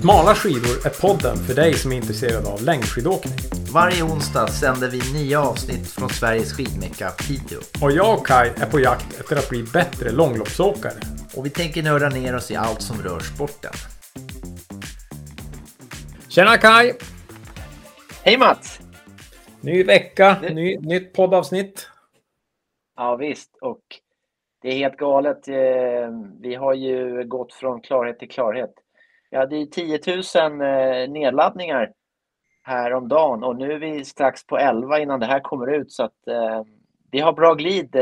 Smala skidor är podden för dig som är intresserad av längdskidåkning. Varje onsdag sänder vi nya avsnitt från Sveriges skidmecka Piteå. Och jag och Kai är på jakt efter att bli bättre långloppsåkare. Och vi tänker nörda ner oss i allt som rör sporten. Tjena Kai! Hej Mats! Ny vecka, ny, nytt poddavsnitt. Ja visst, och det är helt galet. Eh, vi har ju gått från klarhet till klarhet. Vi hade ju 10 000 eh, nedladdningar här om dagen och nu är vi strax på 11 innan det här kommer ut så att eh, vi har bra glid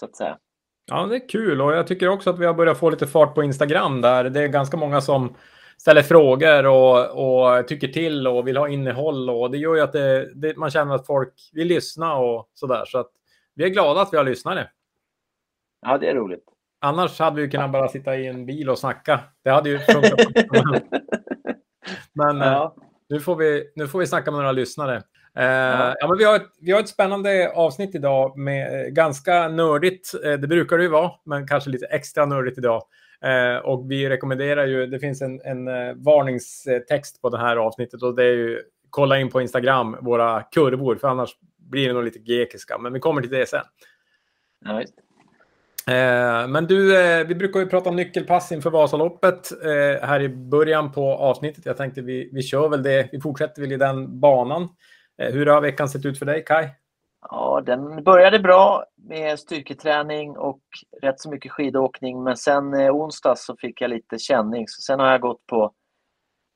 så att säga. Ja, det är kul och jag tycker också att vi har börjat få lite fart på Instagram där. Det är ganska många som ställer frågor och, och tycker till och vill ha innehåll och det gör ju att det, det, man känner att folk vill lyssna och sådär. Så att vi är glada att vi har lyssnare. Ja, det är roligt. Annars hade vi kunnat bara sitta i en bil och snacka. Det hade ju funkat. men ja. eh, nu, får vi, nu får vi snacka med några lyssnare. Eh, ja. ja. men vi, har ett, vi har ett spännande avsnitt idag med eh, ganska nördigt. Det brukar det ju vara, men kanske lite extra nördigt idag. Och vi rekommenderar ju, det finns en, en varningstext på det här avsnittet och det är ju kolla in på Instagram, våra kurvor, för annars blir det nog lite grekiska. Men vi kommer till det sen. Ja, Eh, men du, eh, vi brukar ju prata om nyckelpass inför Vasaloppet eh, här i början på avsnittet. Jag tänkte vi, vi kör väl det. Vi fortsätter väl i den banan. Eh, hur har veckan sett ut för dig, Kai? Ja, den började bra med styrketräning och rätt så mycket skidåkning. Men sen eh, onsdag så fick jag lite känning. Så sen har jag gått på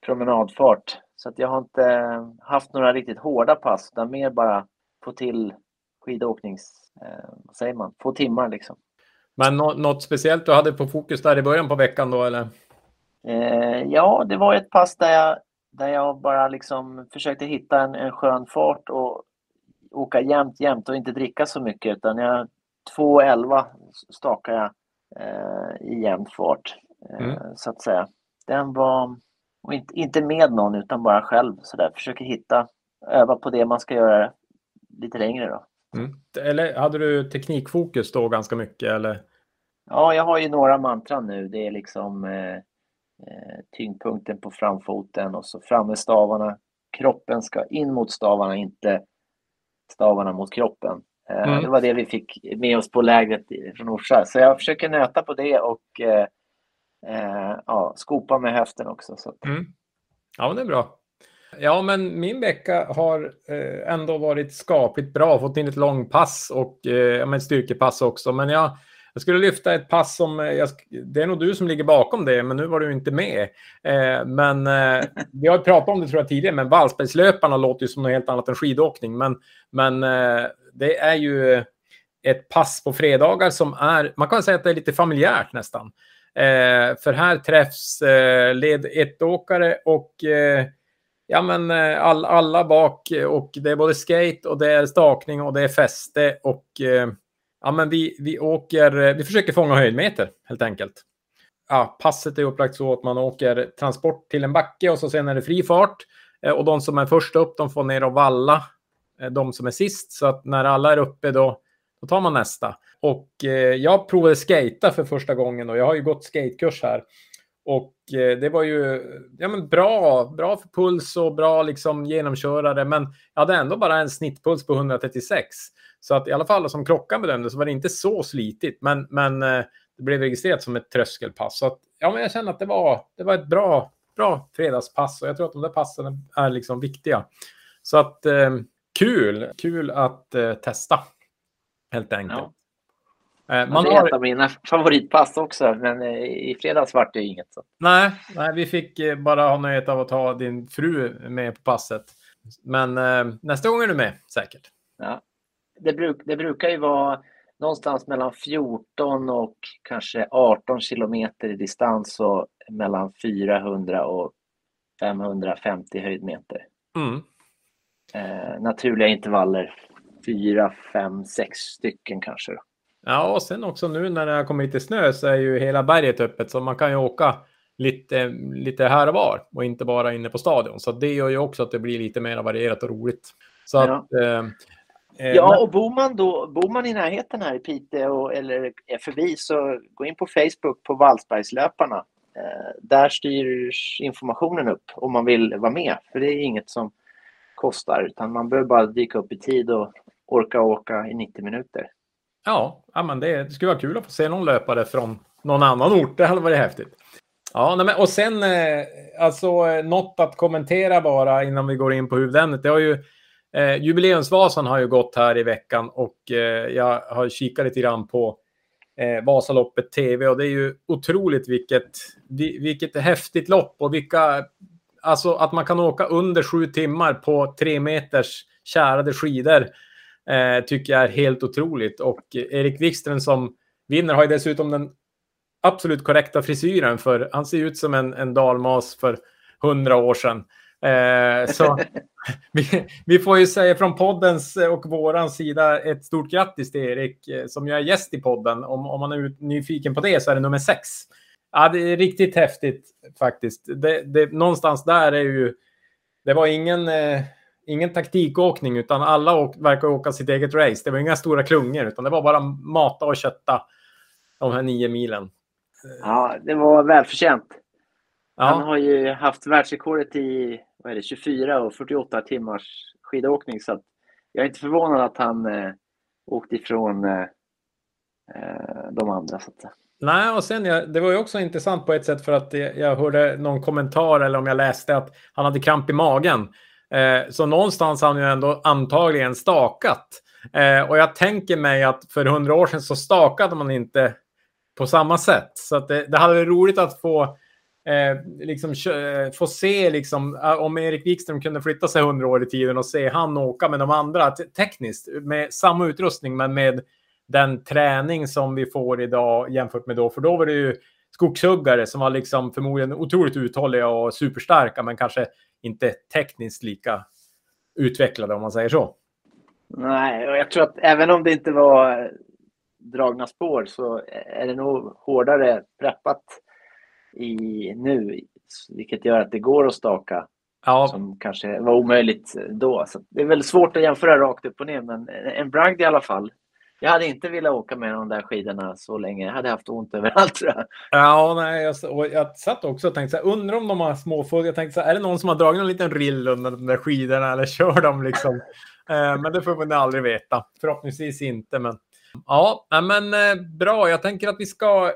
promenadfart. Så att jag har inte eh, haft några riktigt hårda pass, utan mer bara få till skidåknings... Eh, vad säger man? Få timmar liksom. Men något speciellt du hade på fokus där i början på veckan då eller? Eh, ja, det var ett pass där jag, där jag bara liksom försökte hitta en, en skön fart och åka jämnt, jämnt och inte dricka så mycket utan jag 2.11 stakar jag eh, i jämn fart eh, mm. så att säga. Den var och inte, inte med någon utan bara själv så där försöker hitta, öva på det man ska göra lite längre då. Mm. Eller hade du teknikfokus då ganska mycket eller? Ja, jag har ju några mantran nu. Det är liksom eh, eh, tyngdpunkten på framfoten och så fram med stavarna. Kroppen ska in mot stavarna, inte stavarna mot kroppen. Eh, mm. Det var det vi fick med oss på lägret från Orsa. Så jag försöker nöta på det och eh, eh, ja, skopa med höften också. Så. Mm. Ja, det är bra. Ja, men min vecka har eh, ändå varit skapligt bra. Fått in ett långpass och eh, ett styrkepass också. Men jag, jag skulle lyfta ett pass som, eh, jag, det är nog du som ligger bakom det, men nu var du inte med. Eh, men eh, vi har pratat om det tror jag tidigare, men Wallsbergslöparna låter ju som något helt annat än skidåkning. Men, men eh, det är ju ett pass på fredagar som är, man kan säga att det är lite familjärt nästan. Eh, för här träffs eh, led ett-åkare och eh, ja, men eh, all, alla bak och det är både skate och det är stakning och det är fäste och ja, men vi, vi, åker, eh, vi försöker fånga höjdmeter helt enkelt. Ja, passet är upplagt så att man åker transport till en backe och så sen är det fri fart. Eh, och de som är först upp, de får ner och valla eh, de som är sist. Så att när alla är uppe då, då tar man nästa. Och eh, jag provade skata för första gången och jag har ju gått skatekurs här. Och eh, det var ju ja, men bra, bra för puls och bra liksom genomkörare. Men jag hade ändå bara en snittpuls på 136. Så att i alla fall som klockan bedömde så var det inte så slitigt. Men, men eh, det blev registrerat som ett tröskelpass. Så att, ja, men jag känner att det var, det var ett bra, bra fredagspass och jag tror att de där passen är liksom viktiga. Så att eh, kul, kul att eh, testa helt enkelt. Ja. Eh, man det är har... ett av mina favoritpass också, men eh, i fredags var det inget. Så. Nej, nej, vi fick bara ha nöjet av att ha din fru med på passet. Men eh, nästa gång är du med säkert. Ja det, bruk, det brukar ju vara någonstans mellan 14 och kanske 18 kilometer i distans och mellan 400 och 550 höjdmeter. Mm. Eh, naturliga intervaller, 4, 5, 6 stycken kanske. Ja, och sen också nu när det har kommit lite snö så är ju hela berget öppet så man kan ju åka lite, lite här och var och inte bara inne på stadion. Så det gör ju också att det blir lite mer varierat och roligt. Så ja. att, eh, Eh, ja, och bor man, då, bor man i närheten här i Piteå eller är förbi så gå in på Facebook på Vallsbergslöparna. eh, där styrs informationen upp om man vill vara med. För det är inget som kostar utan man behöver bara dyka upp i tid och orka åka i 90 minuter. Ja, men det, det skulle vara kul att få se någon löpare från någon annan ort. Det hade varit häftigt. Ja, men, och sen eh, alltså något att kommentera bara innan vi går in på huvudämnet. Det har ju eh, jubileumsvasan har ju gått här i veckan och eh, jag har kikat lite grann på eh, Vasaloppet TV och det är ju otroligt vilket, vilket häftigt lopp och vilka, alltså att man kan åka under sju timmar på tre meters kärade skidor eh, tycker jag är helt otroligt och Erik Wikström som vinner har ju dessutom den absolut korrekta frisyren för han ser ut som en, en dalmas för hundra år sedan. Eh, så vi, vi, får ju säga från poddens och våran sida ett stort grattis till Erik eh, som ju är gäst i podden. Om, om man är nyfiken på det så är det nummer sex. Ja, det är riktigt häftigt faktiskt. Det, det, någonstans där är ju... Det var ingen, eh, ingen taktikåkning utan alla åk, verkar åka sitt eget race. Det var inga stora klungor utan det var bara mata och kötta de här nio milen. Ja, det var välförtjänt. Ja. Han har ju haft världsrekordet i vad är det, 24 och 48 timmars skidåkning så jag är inte förvånad att han eh, åkte ifrån eh, eh de andra. Så att Nej, och sen jag, det var ju också intressant på ett sätt för att jag hörde någon kommentar eller om jag läste att han hade kramp i magen. Eh, så någonstans har han ju ändå antagligen stakat. Eh, och jag tänker mig att för hundra år sedan så stakade man inte på samma sätt. Så att det, det hade varit roligt att få, eh, liksom, eh, få se liksom, eh, om Erik Wikström kunde flytta sig hundra år i tiden och se han åka med de andra tekniskt med samma utrustning men med den träning som vi får idag jämfört med då. För då var det ju skogshuggare som var liksom förmodligen otroligt uthålliga och superstarka men kanske inte tekniskt lika utvecklade om man säger så. Nej, och jag tror att även om det inte var dragna spår så är det nog hårdare preppat i nu, vilket gör att det går att staka. Ja. Som kanske var omöjligt då. Så det är väl svårt att jämföra rakt upp och ner, men en bragd i alla fall. Jag hade inte velat åka med de där skidorna så länge. Jag hade haft ont överallt tror jag. Ja, nej, jag, och jag satt också och tänkte så här, undrar om de har småfåglar. Jag tänkte så här, är det någon som har dragit en liten rill under de där skidorna eller kör de liksom? eh, men det får man aldrig veta. Förhoppningsvis inte, men Ja, men eh, bra. Jag tänker att vi ska,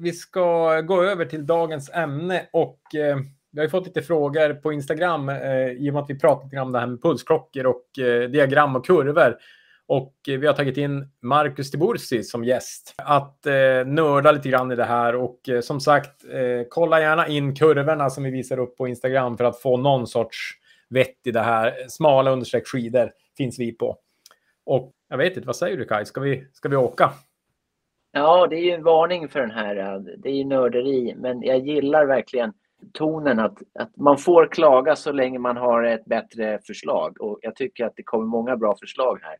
vi ska gå över till dagens ämne och eh, vi har fått lite frågor på Instagram eh, i och med att vi pratat lite om det här med pulsklockor och eh, diagram och kurvor. Och eh, vi har tagit in Marcus Tibursi som gäst att eh, nörda lite grann i det här. Och eh, som sagt, eh, kolla gärna in kurvorna som vi visar upp på Instagram för att få någon sorts vett i det här. Smala understreck skidor finns vi på. Och jag vet inte, vad säger du Kaj? Ska vi, ska vi åka? Ja, det är ju en varning för den här. Eh, det är ju nörderi, men jag gillar verkligen tonen att, att man får klaga så länge man har ett bättre förslag. Och jag tycker att det kommer många bra förslag här.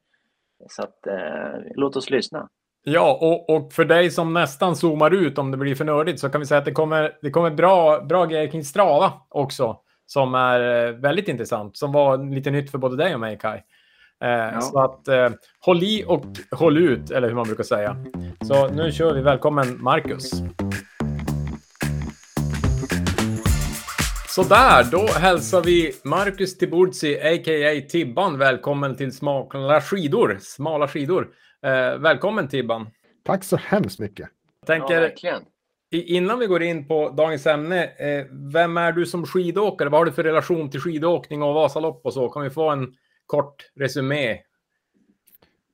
Så att, eh, låt oss lyssna. Ja, och, och, för dig som nästan zoomar ut om det blir för nördigt så kan vi säga att det kommer, det kommer bra, bra grejer kring Strava också som är eh, väldigt intressant, som var lite nytt för både dig och mig, Kaj. Eh, ja. Så att eh, håll i och håll ut, eller hur man brukar säga. Så nu kör vi. Välkommen Marcus. Så där, då hälsar vi Marcus Tiburzi, a.k.a. Tibban, välkommen till Smala skidor. Smala skidor. Eh, välkommen Tibban. Tack så hemskt mycket. tänker, ja, verkligen. Innan vi går in på dagens ämne, eh, vem är du som skidåkare? Vad har du för relation till skidåkning och Vasalopp och så? Kan vi få en kort resumé?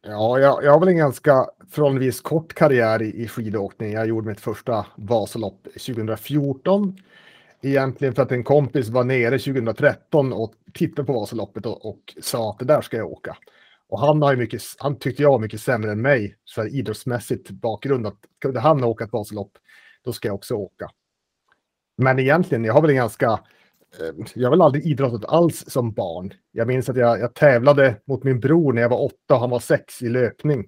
Ja, jag, jag har väl en ganska förhållandevis kort karriär i, i skidåkning. Jag gjorde mitt första Vasalopp 2014. Egentligen för att en kompis var nere 2013 och tittade på Vasaloppet och, och sa att det där ska jag åka. Och han, har mycket, han tyckte jag var mycket sämre än mig, så här idrottsmässigt bakgrund. Att kunde han åka ett Vasalopp, då ska jag också åka. Men egentligen, jag har väl en ganska jag har väl aldrig idrottat alls som barn. Jag minns att jag, jag, tävlade mot min bror när jag var åtta och han var sex i löpning.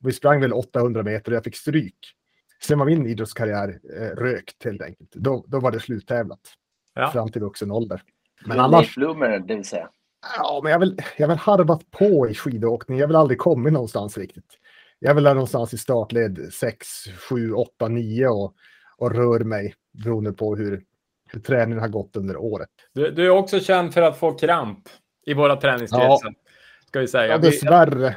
Vi sprang väl 800 meter och jag fick stryk. Sen var min idrottskarriär eh, rökt helt enkelt. Då, då var det sluttävlat. Ja. Fram till vuxen ålder. Men annars... Flummer, det vill säga. Ja, men jag har väl, jag väl harvat på i skidåkning. Jag har väl aldrig kommit någonstans riktigt. Jag är väl där någonstans i startled 6, 7, 8, 9 och och rör mig beroende på hur, hur träningen har gått under året. Du, du är också känd för att få kramp i våra träningskretsar. Ja. Ska vi säga. Ja, dessvärre.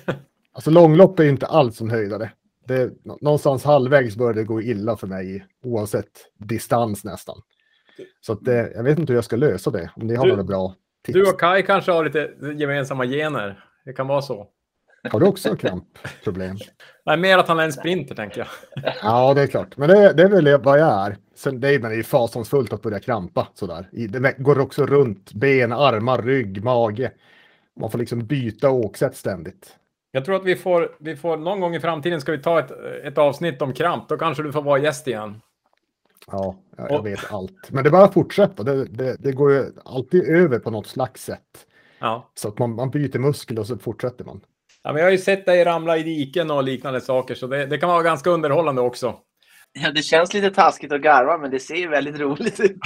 alltså långlopp är inte alls som höjdare. Det, någonstans halvvägs börjar det gå illa för mig oavsett distans nästan. Så det, jag vet inte hur jag ska lösa det. Om ni har du, några bra tips. Du och Kai kanske har lite gemensamma gener. Det kan vara så. Har du också krampproblem? Nej, mer att han är en sprinter tänker jag. Ja, det är klart. Men det, det är väl vad jag är. Sen, det är ju fasansfullt att börja krampa sådär. Det går också runt ben, armar, rygg, mage. Man får liksom byta åksätt ständigt. Jag tror att vi får, vi får någon gång i framtiden ska vi ta ett, ett avsnitt om kramp. Då kanske du får vara gäst igen. Ja, jag, jag vet allt. Men det bara fortsätta. Det, det, det, går ju alltid över på något slags sätt. Ja. Så att man, man byter muskel och så fortsätter man. Ja, men jag har ju sett dig ramla i diken och liknande saker, så det, det kan vara ganska underhållande också. Ja, det känns lite taskigt att garva, men det ser väldigt roligt ut.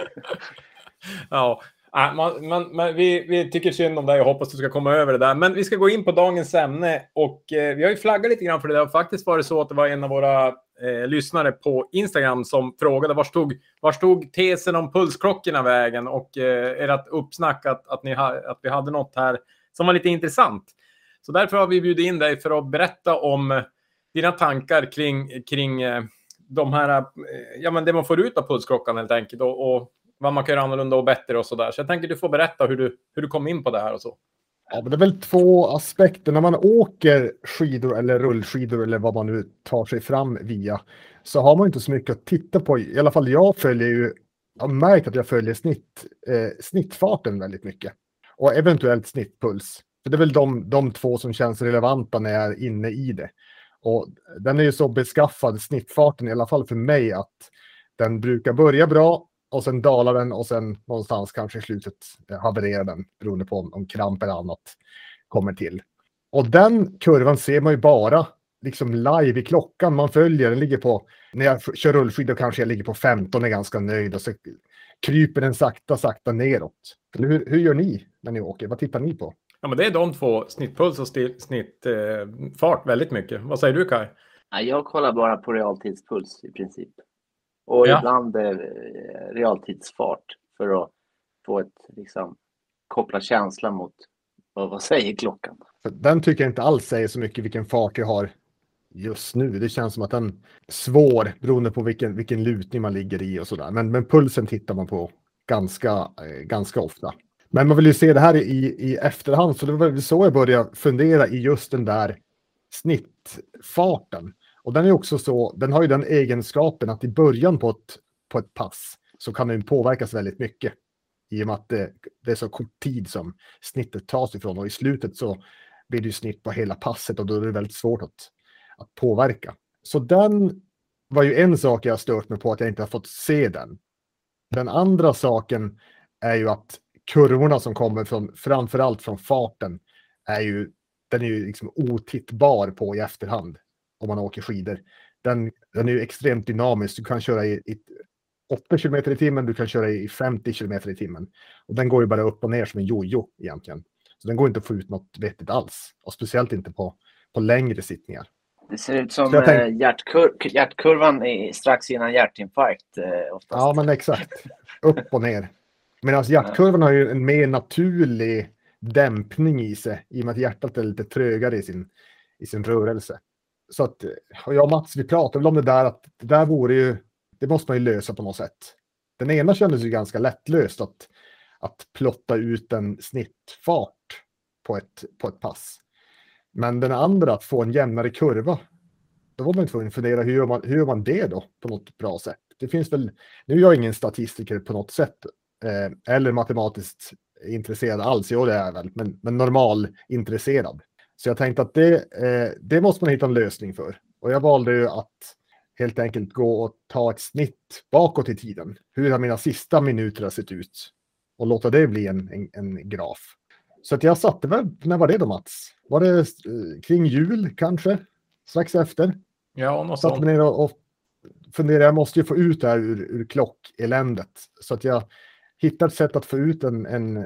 ja, man, man, man, vi, vi tycker synd om dig och hoppas du ska komma över det där. Men vi ska gå in på dagens ämne och eh, vi har ju flaggat lite grann för det. Det har faktiskt varit så att det var en av våra eh, lyssnare på Instagram som frågade var stod, var stod tesen om pulsklockorna vägen och eh, ert uppsnack att, att, ni ha, att vi hade något här som var lite intressant. Så därför har vi bjudit in dig för att berätta om dina tankar kring, kring eh, de här, eh, ja men det man får ut av pulsklockan helt enkelt och, och vad man kan göra annorlunda och bättre och så där. Så jag tänker du får berätta hur du, hur du kom in på det här och så. Ja, men det är väl två aspekter. När man åker skidor eller rullskidor eller vad man nu tar sig fram via så har man inte så mycket att titta på. I alla fall jag följer ju, jag har märkt att jag följer snitt, eh, snittfarten väldigt mycket och eventuellt snittpuls. För det är väl de, de två som känns relevanta när jag är inne i det. Och den är ju så beskaffad, snittfarten i alla fall för mig, att den brukar börja bra och sen dalar den och sen någonstans kanske i slutet eh, havererar den beroende på om, om kramp eller annat kommer till. Och den kurvan ser man ju bara liksom live i klockan. Man följer, den ligger på, när jag kör rullskidor kanske jag ligger på 15 och är ganska nöjd och så kryper den sakta, sakta neråt. Hur, hur gör ni när ni åker? Vad tittar ni på? Ja, men det är de två, snittpuls och snittfart, eh, väldigt mycket. Vad säger du Kaj? jag kollar bara på realtidspuls i princip. Och ja. ibland eh, realtidsfart för att få ett, liksom, koppla känslan mot vad, vad säger klockan. Den tycker jag inte alls säger så mycket vilken fart jag har just nu. Det känns som att den är svår beroende på vilken, vilken lutning man ligger i och sådär. Men, men pulsen tittar man på ganska, eh, ganska ofta. Men man vill ju se det här i, i efterhand, så det var så jag började fundera i just den där snittfarten. Och den är också så, den har ju den egenskapen att i början på ett, på ett pass så kan den påverkas väldigt mycket. I och med att det, det är så kort tid som snittet tas ifrån och i slutet så blir det ju snitt på hela passet och då är det väldigt svårt att, att påverka. Så den var ju en sak jag stört mig på att jag inte har fått se den. Den andra saken är ju att kurvorna som kommer från framförallt från farten är ju den är ju liksom otittbar på i efterhand om man åker skidor. Den, den är ju extremt dynamisk. Du kan köra i, i 8 km i timmen, du kan köra i 50 km i timmen. Och den går ju bara upp och ner som en jojo egentligen. Så den går inte att få ut något vettigt alls. Och speciellt inte på, på längre sittningar. Det ser ut som tänk... Eh, hjärtkur hjärtkurvan är strax innan hjärtinfarkt. Eh, oftast. Ja, men exakt. Upp och ner. Medan hjärtkurvan har ju en mer naturlig dämpning i sig i och med att hjärtat är lite trögare i sin, i sin rörelse. Så att och jag och Mats, vi pratade väl om det där att det där vore ju, det måste man ju lösa på något sätt. Den ena kändes ju ganska lättlöst att, att plotta ut en snittfart på ett, på ett pass. Men den andra, att få en jämnare kurva, då var man tvungen att fundera hur gör, man, hur gör man det då på något bra sätt? Det finns väl, nu är jag ingen statistiker på något sätt eh, eller matematiskt intresserad alls, jo det är jag väl, men, men normal intresserad. Så jag tänkte att det, eh, det måste man hitta en lösning för. Och jag valde ju att helt enkelt gå och ta ett snitt bakåt i tiden. Hur har mina sista minuter sett ut? Och låta det bli en, en, en graf. Så att jag satte väl, när var det då Mats? Var det eh, kring jul kanske? Strax efter? Ja, något Satte mig ner och, och funderade, jag måste ju få ut det här ur, ur klockeländet. Så att jag hitta ett sätt att få ut en, en eh,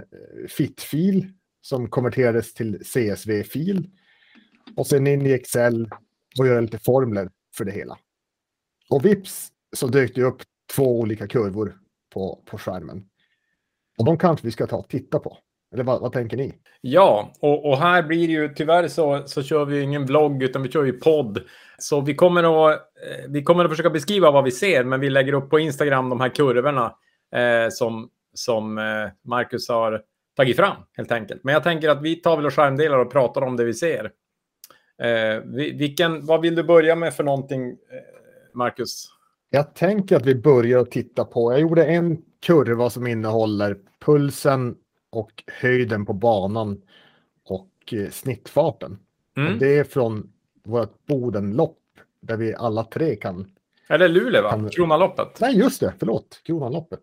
fit-fil som konverterades till CSV-fil. Och sen in i Excel och göra lite formler för det hela. Och vips så dök det upp två olika kurvor på, på skärmen. Och de kanske vi ska ta och titta på. Eller vad, vad tänker ni? Ja, och, och, här blir det ju tyvärr så, så kör vi ingen vlogg utan vi kör ju podd. Så vi kommer, att, eh, vi kommer att försöka beskriva vad vi ser, men vi lägger upp på Instagram de här kurvorna eh, som, som eh, Marcus har tagit fram helt enkelt. Men jag tänker att vi tar väl och skärmdelar och pratar om det vi ser. Eh, vilken, vad vill du börja med för någonting, eh, Marcus? Jag tänker att vi börjar att titta på, jag gjorde en kurva som innehåller pulsen och höjden på banan och eh, snittfarten. Mm. Och det är från vårt Bodenlopp där vi alla tre kan. Är det Luleå va? Kan... Kronaloppet? Nej, just det. Förlåt. Kronaloppet.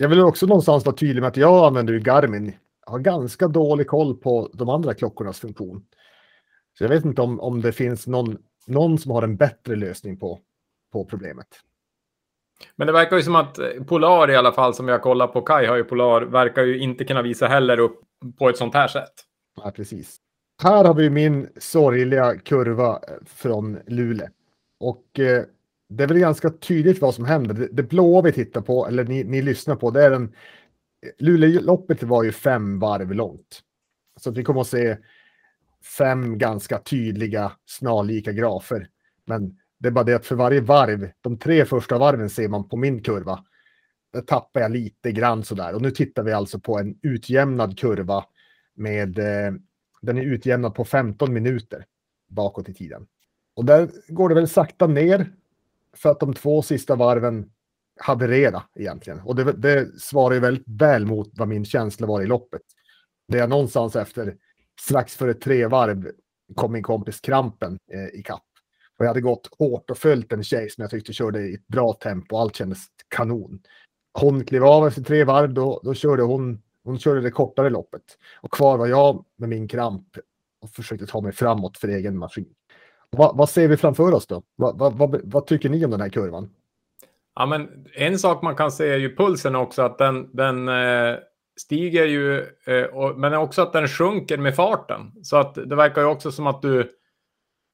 Jag vill också någonstans vara tydlig med att jag använder ju Garmin. Jag har ganska dålig koll på de andra klockornas funktion. Så jag vet inte om, om det finns någon, någon som har en bättre lösning på, på problemet. Men det verkar ju som att Polar i alla fall, som jag kollar på, Kai har ju Polar, verkar ju inte kunna visa heller upp på ett sånt här sätt. Ja, precis. Här har vi min sorgliga kurva från Luleå. Och eh, det är väl ganska tydligt vad som händer. Det, det blåa vi tittar på, eller ni, ni lyssnar på, det är den... Luleåloppet var ju fem varv långt. Så vi kommer att se fem ganska tydliga snarlika grafer. Men det är bara det att för varje varv, de tre första varven ser man på min kurva. Där tappar jag lite grann sådär. Och nu tittar vi alltså på en utjämnad kurva med eh, den är utjämnad på 15 minuter bakåt i tiden. Och där går det väl sakta ner för att de två sista varven havererade egentligen. Och det, det svarar ju väldigt väl mot vad min känsla var i loppet. Det är någonstans efter strax före tre varv kom min kompis Krampen eh, i kapp. Och jag hade gått hårt och följt en tjej som jag tyckte körde i ett bra tempo. Allt kändes kanon. Hon klev av efter tre varv. Då, då körde hon, hon körde det kortare loppet. Och kvar var jag med min kramp och försökte ta mig framåt för egen maskin. Va, vad ser vi framför oss då? Va, va, vad, tycker ni om den här kurvan? Ja, men en sak man kan se är ju pulsen också, att den, den eh, stiger ju, eh, och, men också att den sjunker med farten. Så att det verkar ju också som att du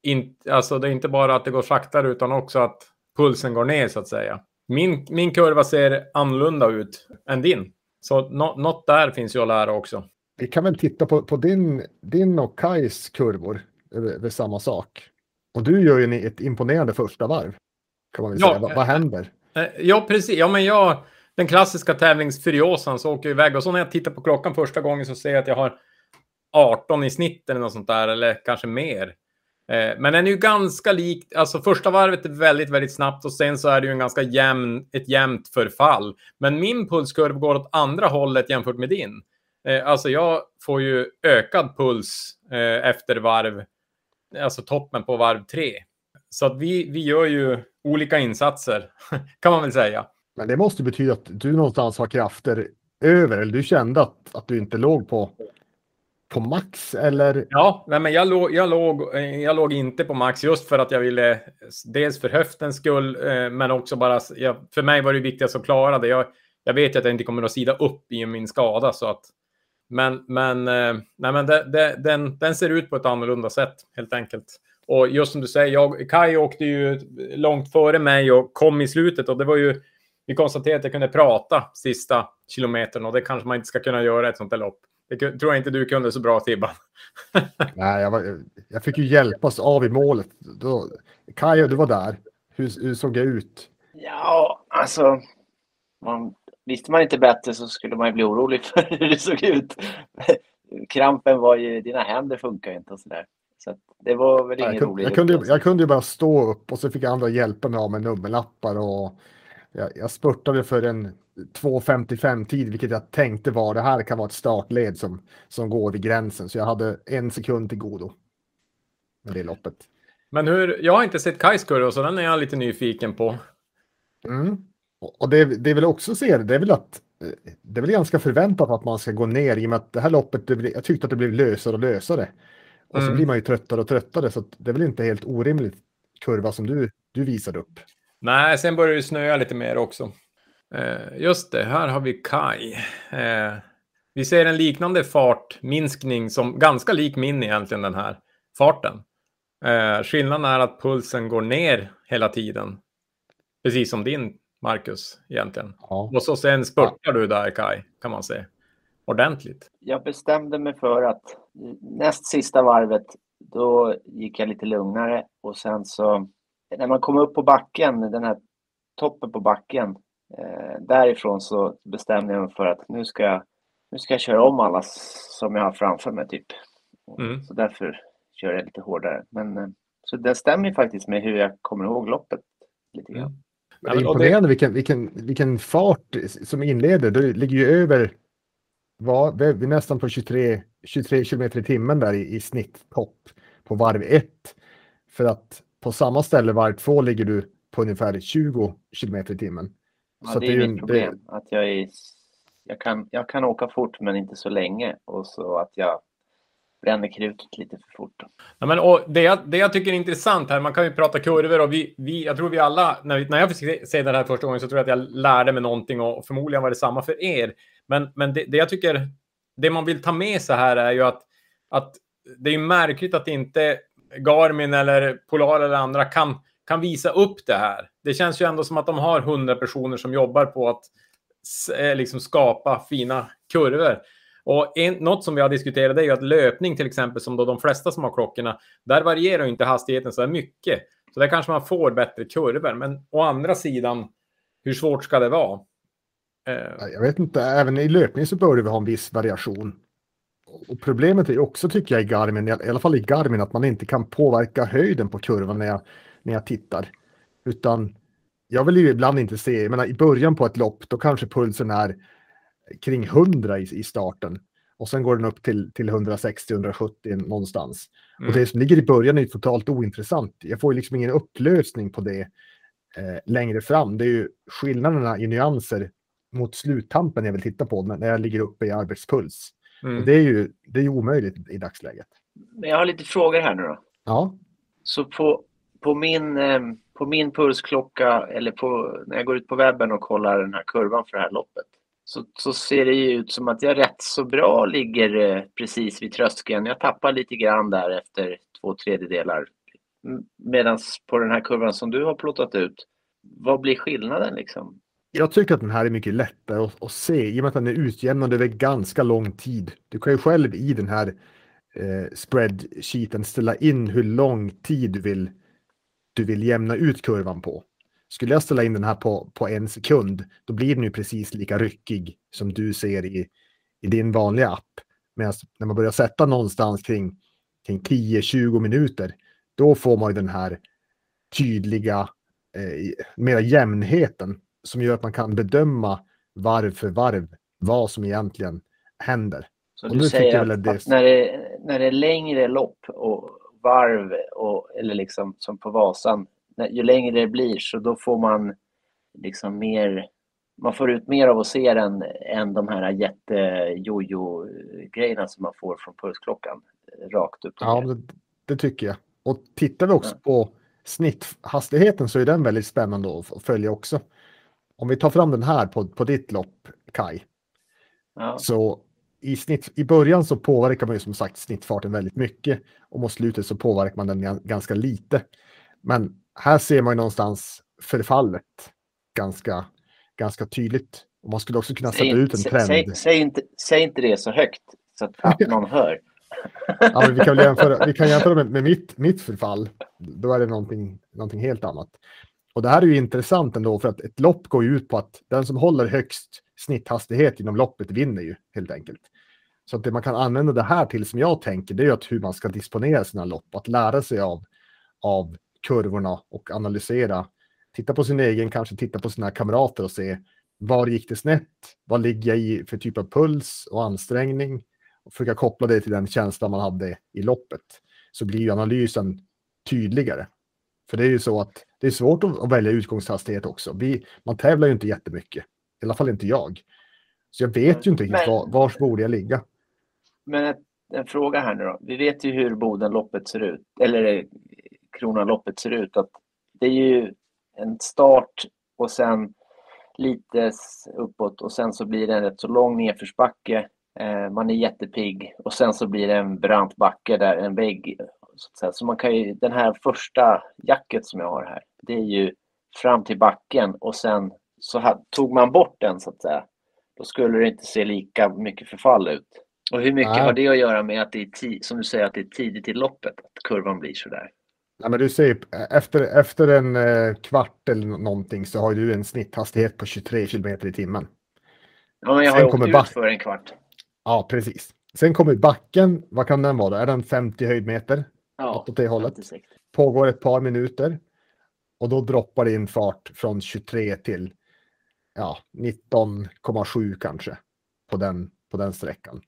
inte, alltså det är inte bara att det går saktare utan också att pulsen går ner så att säga. Min, min kurva ser annorlunda ut än din. Så no, något där finns ju att lära också. Vi kan väl titta på, på din, din och Kais kurvor över samma sak. Och du gör ju ett imponerande första varv. Kan man väl ja, säga. Vad, vad händer? Eh, ja, precis. Ja, men jag, den klassiska tävlingsfuriosan så åker jag iväg och så när jag tittar på klockan första gången så ser jag att jag har 18 i snitt eller något sånt där, eller kanske mer. Eh, men den är ju ganska lik, alltså första varvet är väldigt, väldigt snabbt och sen så är det ju en ganska jämn, ett jämnt förfall. Men min pulskurva går åt andra hållet jämfört med din. Eh, alltså jag får ju ökad puls eh, efter varv, alltså toppen på varv tre. Så att vi, vi gör ju olika insatser, kan man väl säga. Men det måste betyda att du någonstans har krafter över, eller du kände att, att du inte låg på på max eller? Ja, nej, men jag låg, jag, låg, jag låg inte på max just för att jag ville, dels för höftens skull, eh, men också bara, jag, för mig var det viktigast att klara det. Jag, jag vet att jag inte kommer att sida upp i min skada så att, men, men, eh, nej, men det, det, den, den ser ut på ett annorlunda sätt helt enkelt. Och just som du säger, jag, Kai åkte ju långt före mig och kom i slutet och det var ju, vi konstaterade att jag kunde prata sista kilometern och det kanske man inte ska kunna göra ett sånt här lopp. Det tror jag inte du kunde så bra, Tibban. Nej, jag, var, jag fick ju hjälpas av i målet. Då, Kaja, du var där. Hur, hur såg jag ut? Ja, alltså... Man, visste man inte bättre så skulle man ju bli orolig för hur det såg ut. Krampen var ju... Dina händer funkar ju inte och sådär. Så det var väl ingen rolig jag kunde, jag kunde ju bara stå upp och så fick andra hjälpa mig av med nummerlappar och jag, jag spurtade för en 2.55 tid, vilket jag tänkte var det här kan vara ett startled som, som går vid gränsen. Så jag hade en sekund till godo med det loppet. Men hur, jag har inte sett Kajs kurva så den är jag lite nyfiken på. Mm. Och det, det är väl också ser det är väl att det är väl ganska förväntat att man ska gå ner i och med att det här loppet, det, jag tyckte att det blev lösare och lösare. Och mm. så blir man ju tröttare och tröttare så det är väl inte helt orimligt kurva som du, du visade upp. Nej, sen börjar det snöa lite mer också. Eh, just det, här har vi Kai. Eh, vi ser en liknande fartminskning som ganska lik min egentligen den här farten. Eh, skillnaden är att pulsen går ner hela tiden. Precis som din, Marcus, egentligen. Ja. Och så sen spurtar du där, Kai, kan man säga. Ordentligt. Jag bestämde mig för att näst sista varvet, då gick jag lite lugnare och sen så när man kom upp på backen, den här toppen på backen, eh, därifrån så bestämde jag mig för att nu ska jag, nu ska jag köra om alla som jag har framför mig typ. Mm. Så därför kör jag lite hårdare. Men, eh, så det stämmer ju faktiskt med hur jag kommer ihåg loppet lite grann. Mm. Det Ja, är men- och det- imponerande vilken, vilken, vilken fart som inleder. Det ligger ju över vad, vi är nästan på 23, 23 kilometer i timmen där i, i snitttopp på varv 1. För att på samma ställe varv 2 ligger du på ungefär 20 kilometer i timmen. Ja, Så det är ju mitt en- problem. Att jag, är, jag, kan, jag kan åka fort men inte så länge och så att jag bränner krutet lite för fort. Ja, men, och det, jag, det jag tycker är intressant här, man kan ju prata kurvor och vi, vi, jag tror vi alla, när, vi, när jag fick se- det här första gången så tror jag att jag lärde mig någonting och förmodligen var det samma för er. Men, men det, det jag tycker, det man vill ta med sig här är ju att, att det är märkligt att inte Garmin eller Polar eller andra kan, kan visa upp det här. Det känns ju ändå som att de har hundra personer som jobbar på att eh, liksom skapa fina kurvor. Och en, något som vi har diskuterat är ju att löpning till exempel, som då de flesta som har klockorna, där varierar ju inte hastigheten så här mycket. Så där kanske man får bättre kurvor. Men å andra sidan, hur svårt ska det vara? Eh. Jag vet inte, även i löpning så bör vi ha en viss variation. Och problemet är också, tycker jag, i Garmin, i alla fall i Garmin, att man inte kan påverka höjden på kurvan när jag, när jag tittar. Utan jag vill ju ibland inte se, jag menar i början på ett lopp, då kanske pulsen är kring 100 i, i starten. Och sen går den upp till, till 160-170 någonstans. Mm. Och det som ligger i början är ju totalt ointressant. Jag får ju liksom ingen upplösning på det eh, längre fram. Det är ju skillnaderna i nyanser mot sluttampen jag vill titta på när när jag ligger uppe i arbetspuls. mm. Och det är ju det är ju omöjligt i dagsläget. Men jag har lite frågor här nu då. Ja, Så på, på, min, eh, på min pulsklocka eller på, när jag går ut på webben och kollar den här kurvan för det här loppet så, så ser det ju ut som att jag rätt så bra ligger eh, precis vid tröskeln. Jag tappar lite grann där efter två tredjedelar. Medan på den här kurvan som du har plottat ut, vad blir skillnaden liksom? jag tycker att den här är mycket lättare att, att se i och med att den är utjämnad över ganska lång tid. Du kan ju själv i den här eh, spreadsheeten ställa in hur lång tid du vill, du vill jämna ut kurvan på. Skulle jag ställa in den här på, på en sekund, då blir den ju precis lika ryckig som du ser i, i din vanliga app. Medan när man börjar sätta någonstans kring, kring 10-20 minuter, då får man ju den här tydliga, eh, mera jämnheten som gör att man kan bedöma varv för varv vad som egentligen händer. Så Och du säger att, det- att när, det, när det är längre lopp och varv, och, eller liksom som på Vasan, ju längre det blir så då får man liksom mer, man får ut mer av att se den än de här jätte-jojo-grejerna som man får från pulsklockan. eh, Rakt upp Ja, det, det tycker jag. Och tittar vi också Ja. på snitthastigheten så är den väldigt spännande att följa också. Om vi tar fram den här på, på ditt lopp, Kai, Ja. så i, snitt, i början så påverkar man ju som sagt snittfarten väldigt mycket och mot slutet så påverkar man den gan- ganska lite. Men här ser man ju någonstans förfallet ganska, ganska tydligt. Och man skulle också kunna sätta Säg, ut en trend. säg, säg, inte, säg inte det så högt så att, någon hör. Ja, vi kan jämföra, vi kan jämföra med, med mitt, mitt förfall. Då är det någonting, någonting helt annat. Och det här är ju intressant ändå för att ett lopp går ju ut på att den som håller högst snitthastighet inom loppet vinner ju helt enkelt. Så att det man kan använda det här till som jag tänker det är ju att hur man ska disponera sina lopp. Att lära sig av, av kurvorna och analysera. Titta på sin egen, kanske titta på sina kamrater och se var gick det snett? Vad ligger jag i för typ av puls och ansträngning? och försöka koppla det till den känsla man hade i loppet så blir ju analysen tydligare. För det är ju så att det är svårt att, välja utgångshastighet också. Vi, man tävlar ju inte jättemycket, i alla fall inte jag. Så jag vet ju inte riktigt var, vars borde jag ligga. Men en fråga här nu då. Vi vet ju hur Bodenloppet ser ut, eller eh, Kronaloppet ser ut. Att det är ju en start och sen lite uppåt och sen så blir det en rätt så lång nedförsbacke. Eh, man är jättepigg och sen så blir det en brant backe där, en vägg. Så, att säga. så man kan ju, den här första jacket som jag har här, det är ju fram till backen och sen så här, tog man bort den så att säga, då skulle det inte se lika mycket förfall ut. Och hur mycket Nej. har det att göra med att det är, som du säger, att det är tidigt i loppet, att kurvan blir så där? Nej, men du säger efter, efter en eh, kvart eller nå- någonting så har du en snitthastighet på 23 kilometer i timmen. Ja, men jag har Sen åkt back- ut för en kvart. Ja, precis. Sen kommer backen. Vad kan den vara då? Är den 50 höjdmeter? Ja, åt det hållet. 56. Pågår ett par minuter. Och då droppar det in fart från 23 till ja, 19,7 kanske på den, på den sträckan.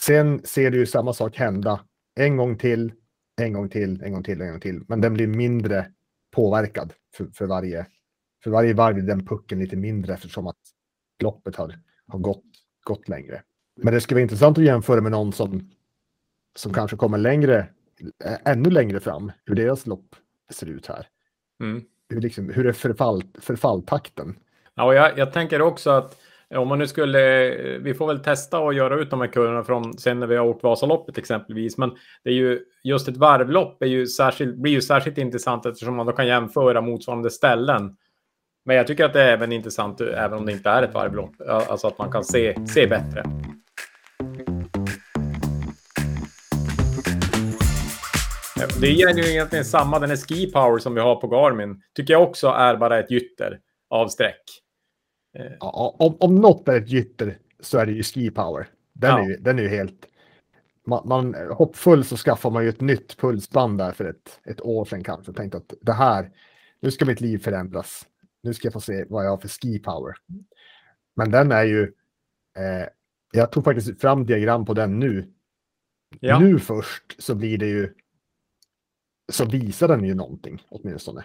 Sen ser du ju samma sak hända en gång till, en gång till, en gång till, en gång till. Men den blir mindre påverkad för, för, varje, för varje varv blir den pucken lite mindre eftersom att loppet har, har gått, gått längre. Men det skulle vara intressant att jämföra med någon som, som kanske kommer längre, ännu längre fram, hur deras lopp ser ut här. Mm. Hur, liksom, hur är förfall, förfalltakten? Ja, och jag, jag tänker också att om man nu skulle, eh, vi får väl testa och göra ut de här kurvorna från sen när vi har åkt Vasaloppet exempelvis. Men det är ju just ett varvlopp är ju särskilt, blir ju särskilt intressant eftersom man då kan jämföra motsvarande ställen. Men jag tycker att det är även intressant eh, även om det inte är ett varvlopp. Alltså att man kan se, se bättre. Det är ju egentligen samma, den här ski power som vi har på Garmin. Tycker jag också är bara ett gytter av streck. Ja, om, om något är ett gytter så är det ju ski power. Den, Ja. är, ju, den är ju helt... Man, man hoppfull så skaffar man ju ett nytt pulsband där för ett, ett år sedan kanske. Tänkte att det här, nu ska mitt liv förändras. Nu ska jag få se vad jag har för ski power. Men den är ju... Eh, jag tog faktiskt fram diagram på den nu. Ja. Nu först så blir det ju... Så visar den ju någonting åtminstone.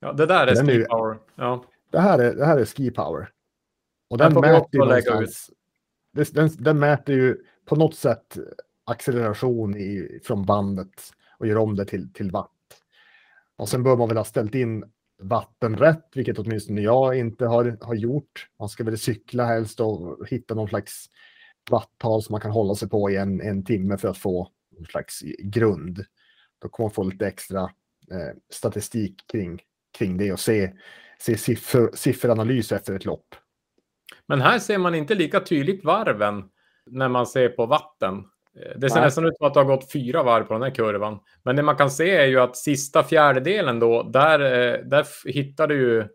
Ja, det där är Den är ski ju- power. Ja. Det här är, det här är ski power. Och Den den mäter ju Den, den mäter ju på något sätt acceleration i, från bandet och gör om det till, till watt. Och sen bör man väl ha ställt in vatten rätt, vilket åtminstone jag inte har, har gjort. Man ska väl cykla helst och hitta någon slags watttal som man kan hålla sig på i en, en timme för att få någon slags grund. Då kommer man få lite extra eh, statistik kring, kring det och se, se siffror, sifferanalys efter ett lopp. Men här ser man inte lika tydligt varven när man ser på vatten. Eh, Det ser Nej. nästan ut som att det har gått fyra varv på den här kurvan. Men det man kan se är ju att sista fjärdedelen då, där, eh, där hittar du ju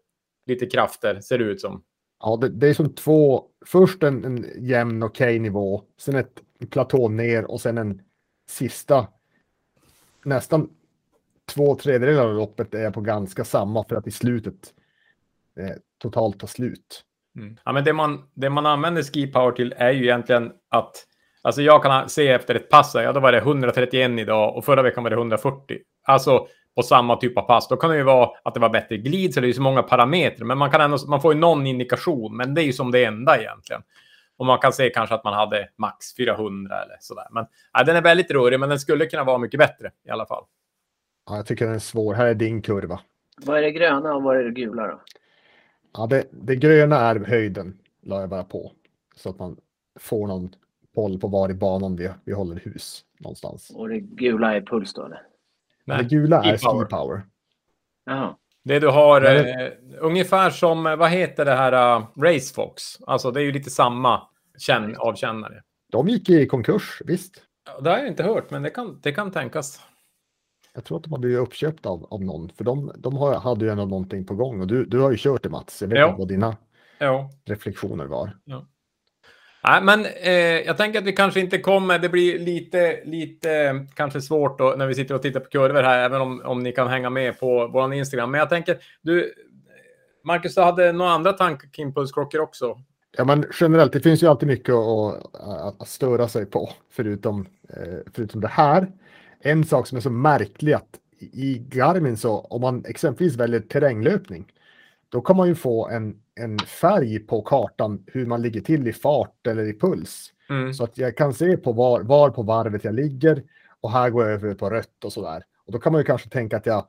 lite krafter, ser det ut som. Ja, det, det är som två, först en, en jämn okej nivå, sen ett platå ner och sen en sista, nästan två tredjedelar av loppet är på ganska samma för att i slutet eh, totalt ta slut. Ja, men det man, det man använder ski power till är ju egentligen att Alltså jag kan se efter ett pass, ja då var det 131 idag och förra veckan var det 140. Alltså på samma typ av pass. Då kan det ju vara att det var bättre glid, så det är ju så många parametrar. Men man, kan ändå, man får ju någon indikation, men det är ju som det enda egentligen. Och man kan se kanske att man hade max 400 eller sådär. Men ja, den är väldigt rörig, men den skulle kunna vara mycket bättre i alla fall. Ja, jag tycker den är svår. Här är din kurva. Vad är det gröna och vad är det gula då? Ja, det, det gröna är höjden, la jag bara på. Så att man får någon koll på var i banan vi, vi håller hus någonstans. Och det gula är puls då eller? det gula är ski power. Jaha. Det du har, Men eh, ungefär som, eh, vad heter det här, uh, Racefox? Alltså det är ju lite samma känn, avkännare. De gick i konkurs, visst. Ja, Det har jag inte hört, men det kan, det kan tänkas. Jag tror att de har blivit uppköpta av, av någon, för de, de har, hade ju ändå någonting på gång och du, du har ju kört det Mats. Jag vet Ja. inte vad dina Ja. reflektioner var. Nej, men eh, jag tänker att vi kanske inte kommer. Det blir lite, lite kanske svårt då, när vi sitter och tittar på kurvor här, även om, om ni kan hänga med på vår Instagram. Men jag tänker, du, Marcus, du hade några andra tankar kring pulsklockor också. Ja, men generellt, det finns ju alltid mycket att, att, att störa sig på, förutom, eh, förutom det här. En sak som är så märklig att i Garmin så om man exempelvis väljer terränglöpning, då kan man ju få en, en färg på kartan hur man ligger till i fart eller i puls. Mm. Så att jag kan se på var, var på varvet jag ligger och här går jag över på rött och sådär. Och då kan man ju kanske tänka att jag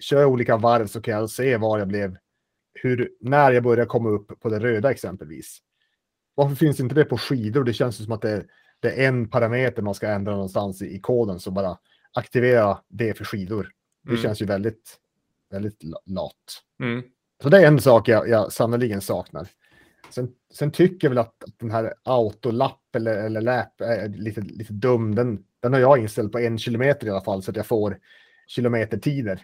kör olika varv så kan jag se var jag blev, hur, när jag börjar komma upp på det röda exempelvis. Varför finns inte det på skidor? Det känns som att det, det är en parameter man ska ändra någonstans i, i koden så bara aktivera det för skidor. Det Mm. känns ju väldigt väldigt lat. Mm. Så det är en sak jag, jag sannoliken saknar. Sen, sen tycker jag väl att, att den här autolapp eller, eller läp är lite, lite dum. Den, den har jag inställt på en kilometer i alla fall så att jag får kilometertider.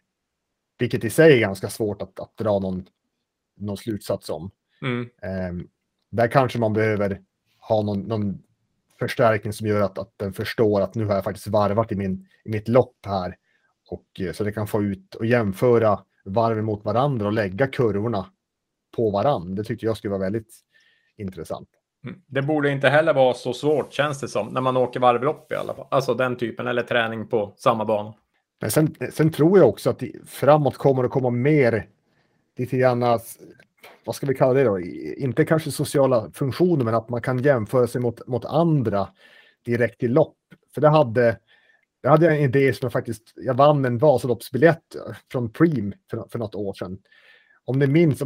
Vilket i sig är ganska svårt att, att dra någon, någon slutsats om. Mm. Um, där kanske man behöver ha någon, någon förstärkning som gör att, att den förstår att nu har jag faktiskt varvat i, min, i mitt lopp här. Och, eh, så det kan få ut och jämföra varven mot varandra och lägga kurvorna på varandra. Det tycker jag skulle vara väldigt intressant. Mm. Det borde inte heller vara så svårt känns det som när man åker varvlopp i alla fall. Alltså den typen eller träning på samma bana. Men sen, sen tror jag också att framåt kommer att komma mer lite grann, vad ska vi kalla det då? Inte kanske sociala funktioner, men att man kan jämföra sig mot, mot andra direkt i lopp. För det hade, det hade jag en idé som jag faktiskt, jag vann en Vasaloppsbiljett från Preem för, för något år sedan. Om ni minns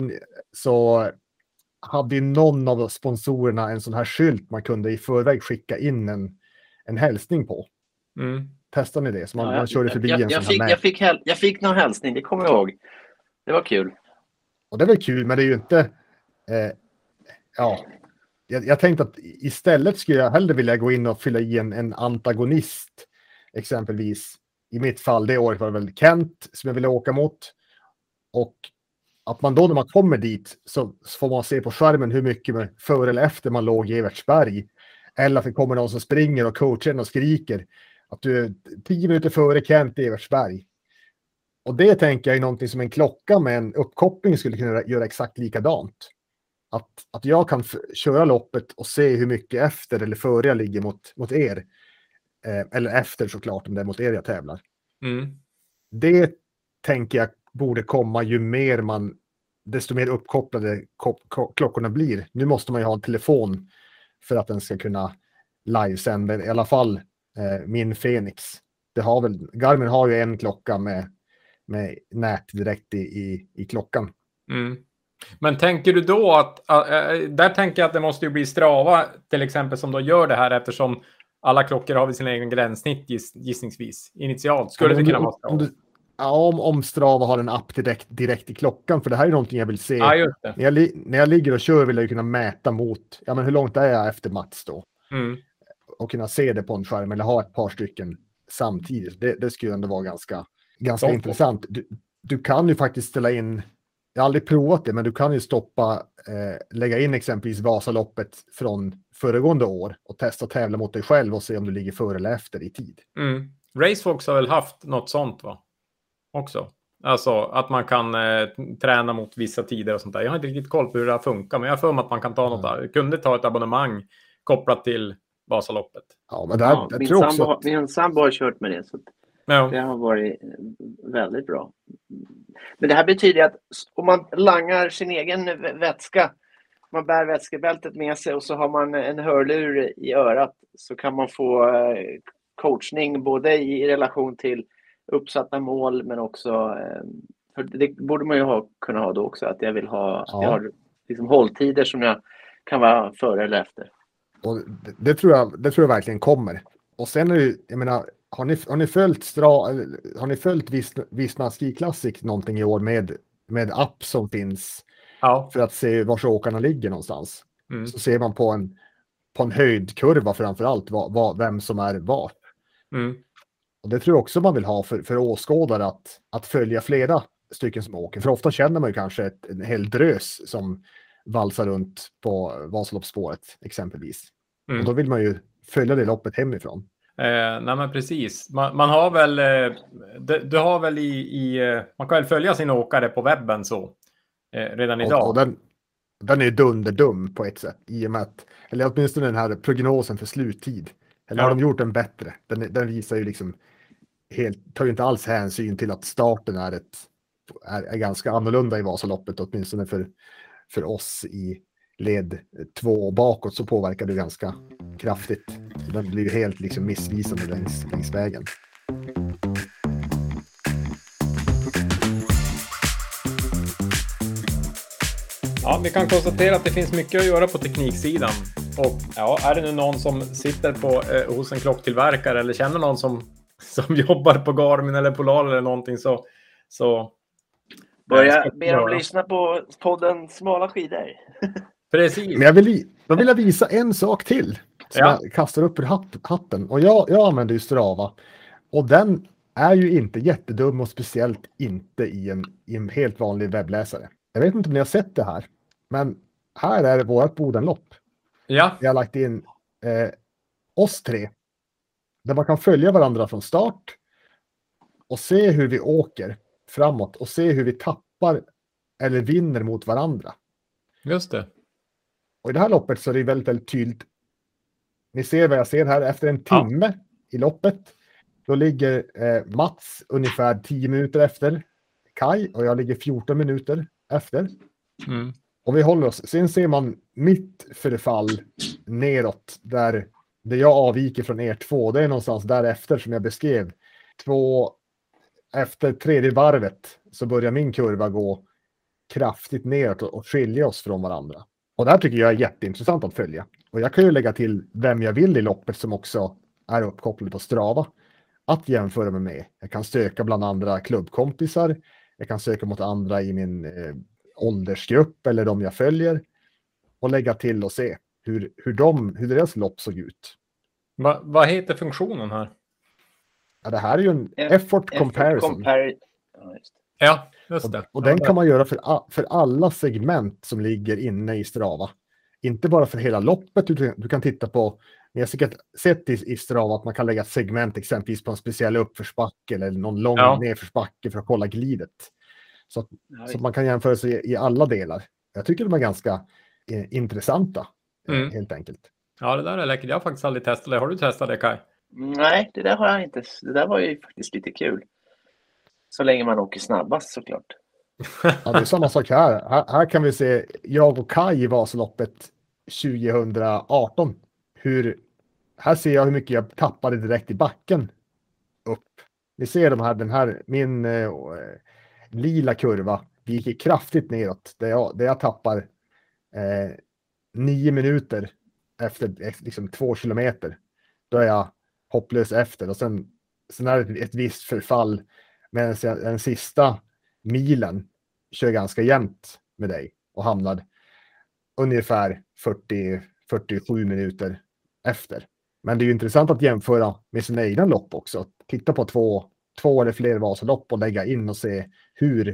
så hade någon av sponsorerna en sån här skylt man kunde i förväg skicka in en, en hälsning på. Mm. Testade ni det? Så man, ja, man körde förbi jag, en jag, sån fick, här jag, fick jag fick någon hälsning, det kommer jag ihåg. Det var kul. Och det är väl kul, men det är ju inte... Eh, ja, jag, jag tänkte att istället skulle jag hellre vilja gå in och fylla i en, en antagonist. Exempelvis i mitt fall det året var det väl Kent som jag ville åka mot. Och att man då när man kommer dit så får man se på skärmen hur mycket före eller efter man låg i Evertsberg. Eller att det kommer någon som springer och coachen och skriker att du är tio minuter före Kent i Evertsberg. Och det tänker jag är någonting som en klocka med en uppkoppling skulle kunna göra exakt likadant. Att, att jag kan köra loppet och se hur mycket efter eller före jag ligger mot, mot er. Eh, eller efter såklart om det är mot er jag tävlar. Mm. Det tänker jag borde komma ju mer man, desto mer uppkopplade klockorna blir. Nu måste man ju ha en telefon för att den ska kunna livesända, i alla fall eh, min Fenix. Det har väl, Garmin har ju en klocka med, med nät direkt i, i, i klockan. Mm. Men tänker du då att, äh, där tänker jag att det måste ju bli Strava till exempel som då gör det här eftersom alla klockor har väl sin egen gränssnitt giss, gissningsvis initialt. Skulle det kunna vara Strava? Ja, om, om Strava har en app direkt, direkt i klockan, för det här är någonting jag vill se. Ja. När, jag, när jag ligger och kör vill jag kunna mäta mot, ja men hur långt är jag efter Mats då? Mm. Och kunna se det på en skärm eller ha ett par stycken samtidigt. Det, det skulle ändå vara ganska, ganska intressant. Du, du kan ju faktiskt ställa in, jag har aldrig provat det, men du kan ju stoppa, eh, lägga in exempelvis Vasaloppet från föregående år och testa tävla mot dig själv och se om du ligger före eller efter i tid. Mm. Racefox har väl haft något sånt va? också. Alltså att man kan eh, träna mot vissa tider och sånt där. Jag har inte riktigt koll på hur det här funkar, men jag har för mig att man kan ta något där. Kunde ta ett abonnemang kopplat till Vasaloppet. Ja, men det här, Ja, jag min, tror sambo, också... har- min sambo har kört med det. Så Ja. det har varit eh, väldigt bra. Men det här betyder att om man langar sin egen vä- vätska, man bär vätskebältet med sig och så har man en hörlur i örat så kan man få eh, coachning både i relation till uppsatta mål men också eh, för det borde man ju ha, kunna ha då också att jag vill ha, Ja. jag har liksom hålltider som jag kan vara före eller efter. Och det, det, tror jag, det tror jag verkligen kommer. Och sen är det jag menar, har ni, har ni följt, Stra, har ni följt Visma, Visma Ski Classic någonting i år med, med app som finns ja. för att se var åkarna ligger någonstans? Mm. Så ser man på en, på en höjdkurva framför allt vad, vad, vem som är var. Mm. Och det tror jag också man vill ha för, för åskådare att, att följa flera stycken som åker. För ofta känner man ju kanske ett, en hel drös som valsar runt på Vasaloppsspåret exempelvis. Mm. Och då vill man ju följa det loppet hemifrån. Eh, nej men precis. Man, man har väl, eh, du, du har väl i, i eh, man kan väl följa sin åkare på webben så eh, redan idag. Och, och den, den är dunderdum på ett sätt i och med att, eller åtminstone den här prognosen för sluttid. Eller har Ja. de gjort den bättre? Den, den visar ju liksom helt, tar ju inte alls hänsyn till att starten är ett är, är ganska annorlunda i Vasaloppet, åtminstone för, för oss i led två bakåt så påverkar det ganska kraftigt. Den blir helt liksom missvisande längs, längs vägen. Ja, vi kan konstatera att det finns mycket att göra på tekniksidan. Och ja, är det nu någon som sitter på, eh, hos en klocktillverkare eller känner någon som, som jobbar på Garmin eller Polar eller någonting så, så Börja be dem lyssna på podden Smala skidor. Precis. Men jag vill, då vill jag visa en sak till. Som Ja. jag kastar upp ur hatt- hatten. Och jag, jag använder ju Strava. Och den är ju inte jättedum och speciellt inte i en, i en helt vanlig webbläsare. Jag vet inte om ni har sett det här. Men här är vårt Bodenlopp. Ja, Jag har lagt in eh, oss tre. Där man kan följa varandra från start. Och se hur vi åker framåt. Och se hur vi tappar eller vinner mot varandra. just det. Och i det här loppet så är det väldigt, väldigt tydligt. Ni ser vad jag ser här. Efter en Ja. timme i loppet. Då ligger eh, Mats ungefär 10 minuter efter Kai och jag ligger 14 minuter efter. Mm. Och vi håller oss. Sen ser man mitt förfall neråt där, där jag avviker från er två. Det är någonstans därefter som jag beskrev. Två, efter tredje varvet så börjar min kurva gå kraftigt neråt och skilja oss från varandra. Och det här tycker jag är jätteintressant att följa. Och jag kan ju lägga till vem jag vill i loppet som också är uppkopplad på Strava. Att jämföra mig med. Jag kan söka bland andra klubbkompisar. Jag kan söka mot andra i min eh, åldersgrupp eller de jag följer. Och lägga till och se hur, hur, de, hur deras lopp såg ut. Va, vad heter funktionen här? Ja, det här är ju en Eff- effort comparison. Compar- ja, just det. Ja, just Och, det. och den kan man göra för, a- för alla segment som ligger inne i Strava. Inte bara för hela loppet, utan du kan titta på, ni har säkert sett i, i Strava att man kan lägga ett segment exempelvis på en speciell uppförsbacke eller någon lång Ja. nedförsbacke för att kolla glidet. Så att, så man kan jämföra sig i, i alla delar. Jag tycker de är ganska eh, intressanta, eh, Mm. helt enkelt. Ja, det där är läckert. Jag har faktiskt aldrig testat det. Har du testat det, Kai? Nej, det där har jag inte. Det där var ju faktiskt lite kul. Så länge man åker snabbast såklart. Ja, det är samma sak här. här. Här kan vi se jag och Kai i Vasaloppet 2018. Hur, här ser jag hur mycket jag tappade direkt i backen upp. Ni ser de här, den här, min eh, lila kurva. Vi gick kraftigt neråt där jag, där jag tappar eh, nio minuter efter liksom två kilometer. Då är jag hopplös efter och sen, sen är det ett, visst förfall. Men den sista milen kör ganska jämnt med dig och hamnar ungefär 40, 47 minuter efter. Men det är ju intressant att jämföra med sina egna lopp också. Titta på två, två eller fler Vasalopp och lägga in och se hur,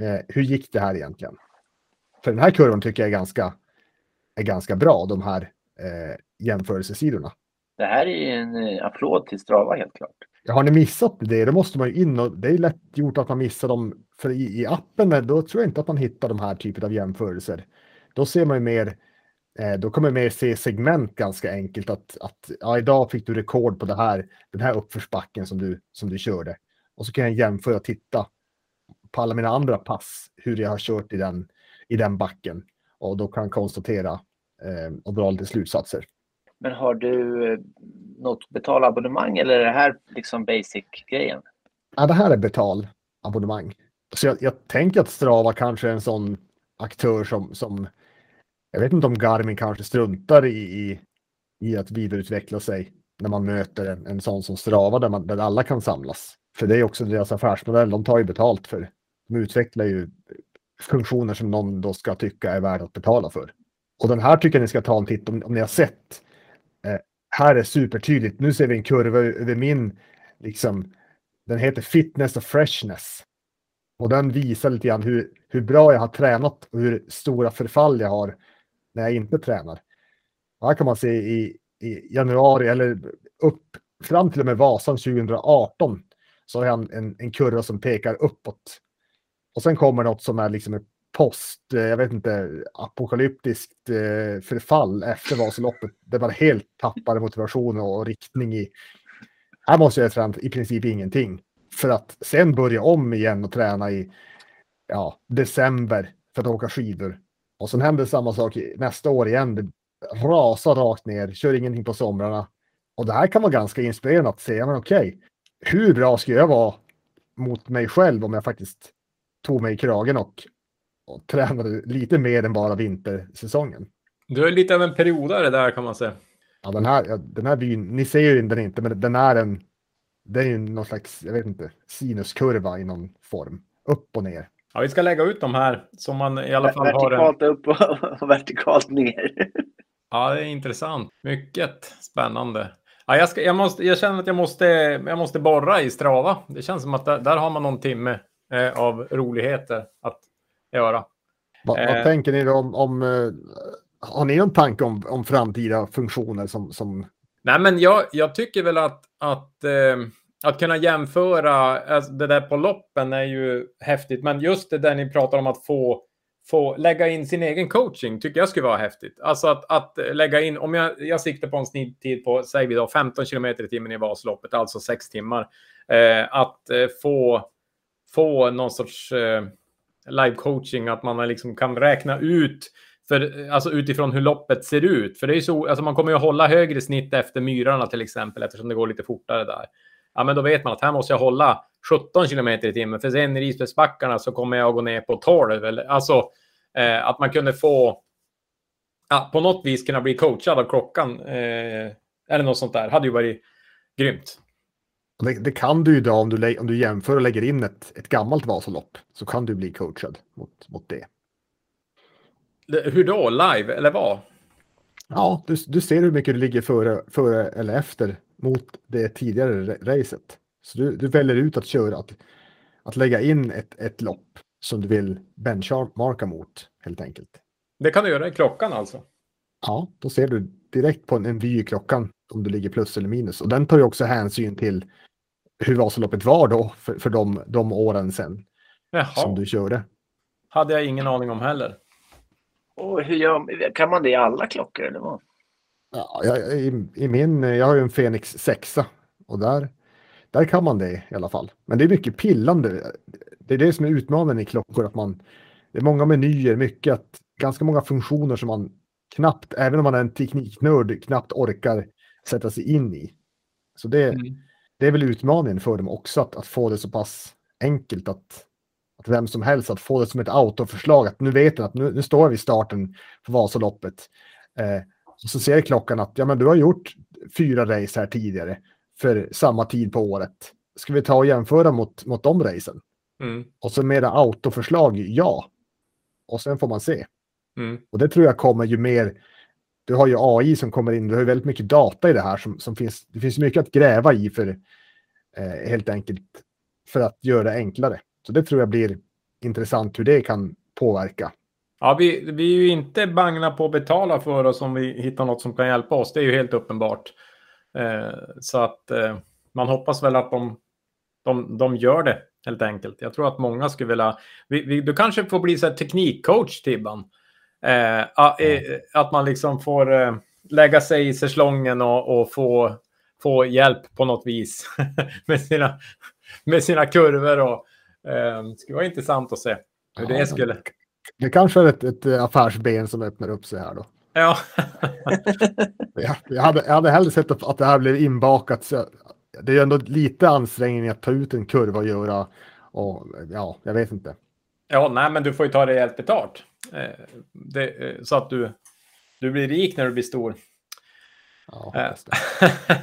eh, hur gick det här egentligen? För den här kurvan tycker jag är ganska, är ganska bra, de här eh, jämförelsesidorna. Det här är en eh, applåd till Strava helt klart. Har ni missat det, då måste man ju in och det är lätt gjort att man missar dem. För i, i appen, då tror jag inte att man hittar de här typen av jämförelser. Då ser man ju mer, eh, då kommer man mer se segment ganska enkelt. Att, att ja, idag fick du rekord på det här, den här uppförsbacken som du, som du körde. Och så kan jag jämföra och titta på alla mina andra pass, hur jag har kört i den, i den backen. Och då kan jag konstatera eh, och dra lite slutsatser. Men har du eh, något betalabonnemang eller är det här liksom basic-grejen? Ja, det här är betalabonnemang. Så jag, jag tänker att Strava kanske är en sån aktör som, som jag vet inte om Garmin kanske struntar i, i, i att vidareutveckla sig när man möter en, en sån som Strava där, man, där alla kan samlas. För det är också deras affärsmodell. De tar ju betalt för. De utvecklar ju funktioner som någon då ska tycka är värd att betala för. Och den här tycker jag ni ska ta en titt om, om ni har sett. Eh, här är supertydligt. Nu ser vi en kurva över min, liksom, den heter Fitness och Freshness. Och den visar lite grann hur, hur bra jag har tränat och hur stora förfall jag har när jag inte tränar. Och här kan man se i, i januari eller upp fram till och med Vasan 2018 så har jag en, en, en kurva som pekar uppåt. Och sen kommer något som är liksom ett post, eh, jag vet inte, apokalyptiskt eh, förfall efter Vasaloppet. Där man helt tappar motivation och riktning i. Här måste jag träna i princip ingenting. För att sen börja om igen och träna i ja, december för att åka skidor. Och sen händer samma sak nästa år igen. Det rasar rakt ner, kör ingenting på somrarna. Och det här kan vara ganska inspirerande att se, men okej, hur bra ska jag vara mot mig själv om jag faktiskt tog mig i kragen och, och tränade lite mer än bara vintersäsongen. Du är lite av en periodare där kan man säga. Ja, den här, den här byn, ni ser ju den inte, men den är en, det är ju någon slags, jag vet inte, sinuskurva i någon form. upp och ner. Ja, vi ska lägga ut de här som man i alla fall har. Vertikalt upp och, vertikalt ner. Ja, det är intressant. Mycket spännande. Ja, jag, ska, jag, måste, jag känner att jag måste, jag måste borra i Strava. Det känns som att där, där har man någon timme eh, av roligheter att göra. Va, Eh. Vad tänker ni då om, om eh, har ni någon tanke om, om framtida funktioner som, som Nej, men jag, jag tycker väl att, att, eh, att kunna jämföra, alltså det där på loppen är ju häftigt, men just det där ni pratar om att få, få lägga in sin egen coaching tycker jag skulle vara häftigt. Alltså att, att lägga in, om jag, jag siktar på en snittid på, säg vi då, 15 km i timmen i Vasaloppet, alltså 6 timmar, eh, att eh, få, få någon sorts eh, live coaching, att man liksom kan räkna ut för, alltså utifrån hur loppet ser ut. För det är så, alltså man kommer ju hålla högre snitt efter myrarna till exempel, eftersom det går lite fortare där. Ja, men då vet man att här måste jag hålla 17 kilometer i timmen, för sen i Risbergsbackarna så kommer jag att gå ner på 12. Eller, alltså eh, att man kunde få, ja, på något vis kunna bli coachad av klockan, eh, eller något sånt där, hade ju varit grymt. det, det kan du ju idag om du, om du jämför och lägger in ett, ett gammalt Vasalopp så kan du bli coachad mot, mot det. Hur då? Live, eller vad? Ja, du, du ser hur mycket du ligger före, före eller efter mot det tidigare ra- racet. Så du, du väljer ut att köra, att, att lägga in ett, ett lopp som du vill benchmarka mot helt enkelt. Det kan du göra i klockan alltså? Ja, då ser du direkt på en, en vy i klockan om du ligger plus eller minus. Och den tar ju också hänsyn till hur Vasaloppet var då för, för de, de åren sen som du körde. hade jag ingen aning om heller. Och hur gör, kan man det i alla klockor eller vad? Ja, jag, i, i min, jag har ju en Fenix 6 och där, där kan man det i alla fall. Men det är mycket pillande. Det är det som är utmaningen i klockor, att man, det är många menyer, mycket att, ganska många funktioner som man knappt, även om man är en tekniknörd, knappt orkar sätta sig in i. Så det, Mm. det är väl utmaningen för dem också, att, att få det så pass enkelt att, att vem som helst att få det som ett autoförslag. Att nu vet den att nu, nu står vi i starten för Vasaloppet. Eh, och så ser klockan att ja, men du har gjort fyra race här tidigare för samma tid på året. Ska vi ta och jämföra mot, mot de racen? Mm. Och så mera autoförslag, ja. Och sen får man se. Mm. Och det tror jag kommer ju mer. Du har ju AI som kommer in. Du har ju väldigt mycket data i det här som, som finns. Det finns mycket att gräva i för eh, helt enkelt för att göra det enklare. Så det tror jag blir intressant hur det kan påverka. Ja, vi, vi är ju inte bangna på att betala för oss om vi hittar något som kan hjälpa oss. Det är ju helt uppenbart. Eh, så att eh, man hoppas väl att de, de, de gör det helt enkelt. Jag tror att många skulle vilja... Vi, vi, du kanske får bli så teknikcoach, Tibban. Eh, eh, att man liksom får eh, lägga sig i säsongen och, och få, få hjälp på något vis med, sina, med sina kurvor. Och, det skulle vara intressant att se hur Ja, det skulle... Det kanske är ett, ett affärsben som öppnar upp sig här då. Ja. Jag, jag, hade, jag hade hellre sett att, att det här blev inbakat. Så det är ju ändå lite ansträngning att ta ut en kurva och göra. Och ja, jag vet inte. Ja, nej, men du får ju ta rejält betalt. Eh, det, eh, så att du, du blir rik när du blir stor. Ja, Eh,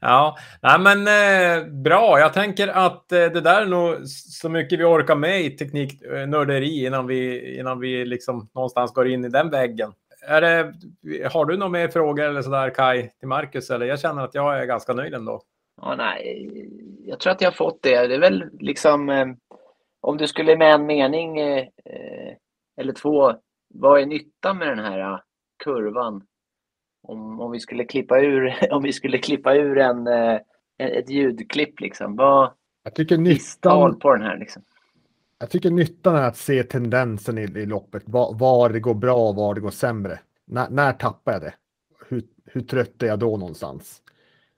ja, nej, men eh, bra. Jag tänker att eh, det där är nog så mycket vi orkar med i tekniknörderi innan vi, innan vi liksom någonstans går in i den väggen. Är det, har du några mer frågor eller sådär Kai till Marcus? Eller jag känner att jag är ganska nöjd ändå. Ja, nej, jag tror att jag har fått det. Det är väl liksom eh, om du skulle med en mening eh, eh, eller två, vad är nyttan med den här eh, kurvan? Om, om vi skulle klippa ur, om vi skulle klippa ur en, eh, ett ljudklipp liksom. Vad Jag tycker nyttan, på den här liksom. jag tycker nyttan är att se tendensen i, i loppet. Var, var det går bra och var det går sämre. När, när tappar jag det? Hur, hur trött är jag då någonstans?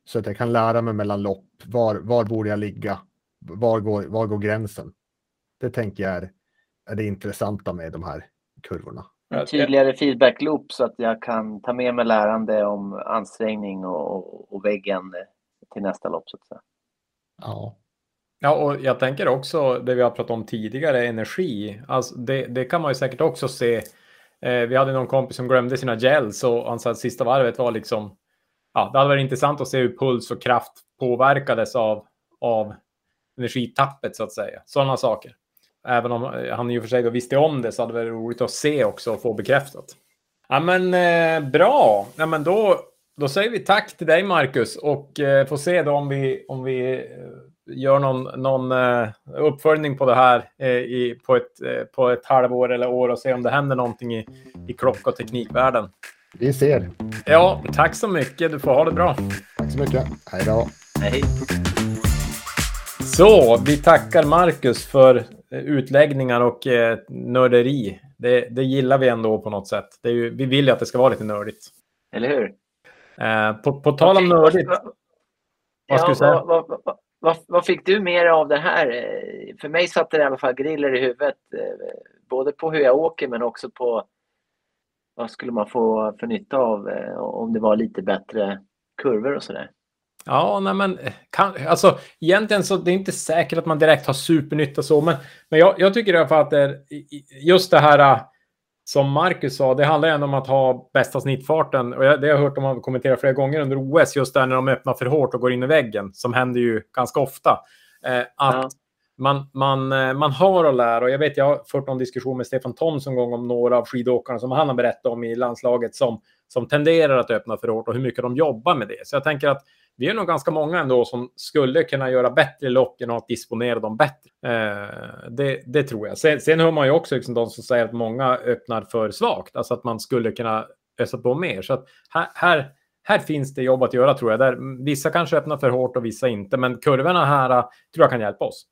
Så att jag kan lära mig mellan lopp. Var, var borde jag ligga? Var går, var går gränsen? Det tänker jag är, är det intressanta med de här kurvorna. Tydligare feedback loop så att jag kan ta med mig lärande om ansträngning och, och, väggen till nästa lopp så att säga. Ja, Ja, och jag tänker också det vi har pratat om tidigare, energi. Alltså det, det kan man ju säkert också se. Eh, vi hade någon kompis som glömde sina gels och han sa att sista varvet var liksom... Ja, det hade varit intressant att se hur puls och kraft påverkades av, av energitappet så att säga. Sådana saker. Även om han i och för sig då visste om det så hade det varit roligt att se också och få bekräftat. Ja, men eh, bra. Ja, men då, då säger vi tack till dig, Marcus, och eh, får se då om vi, om vi eh, gör någon, någon eh, uppföljning på det här eh, i, på, ett, eh, på ett halvår eller år och se om det händer någonting i, i klock och teknikvärlden. Vi ser. Ja, tack så mycket. Du får ha det bra. Tack så mycket. Hej då. Hej. Så, vi tackar Marcus för eh, utläggningar och eh, nörderi. Det, det gillar vi ändå på något sätt. Ju, vi vill ju att det ska vara lite nördigt. Eller hur? Eh, på, på tal om nördigt. Vad Ja, vad, vad, vad, vad, vad fick du mer av det här? Eh, För mig satte det i alla fall griller i huvudet. eh, Både på hur jag åker men också på vad skulle man få för nytta av eh, om det var lite bättre kurvor och sådär. Ja, nej men kan, alltså egentligen så det är inte säkert att man direkt har supernytta så, men, men jag, jag tycker i alla fall att det är just det här äh, som Marcus sa, det handlar ändå om att ha bästa snittfarten och jag, det har jag hört dem kommentera flera gånger under OS, just där när de öppnar för hårt och går in i väggen, som händer ju ganska ofta. Eh, att Ja. man, man, eh, man har att lära och jag vet, jag har fört någon diskussion med Stefan Thomson en gång om några av skidåkarna som han har berättat om i landslaget som, som tenderar att öppna för hårt och hur mycket de jobbar med det. Så jag tänker att vi är nog ganska många ändå som skulle kunna göra bättre lopp genom att disponera dem bättre. Eh, det, det tror jag. Sen, sen hör man ju också liksom de som säger att många öppnar för svagt, alltså att man skulle kunna ösa på mer. Så att här, här, här finns det jobb att göra tror jag. Där, vissa kanske öppnar för hårt och vissa inte, men kurvorna här eh, tror jag kan hjälpa oss.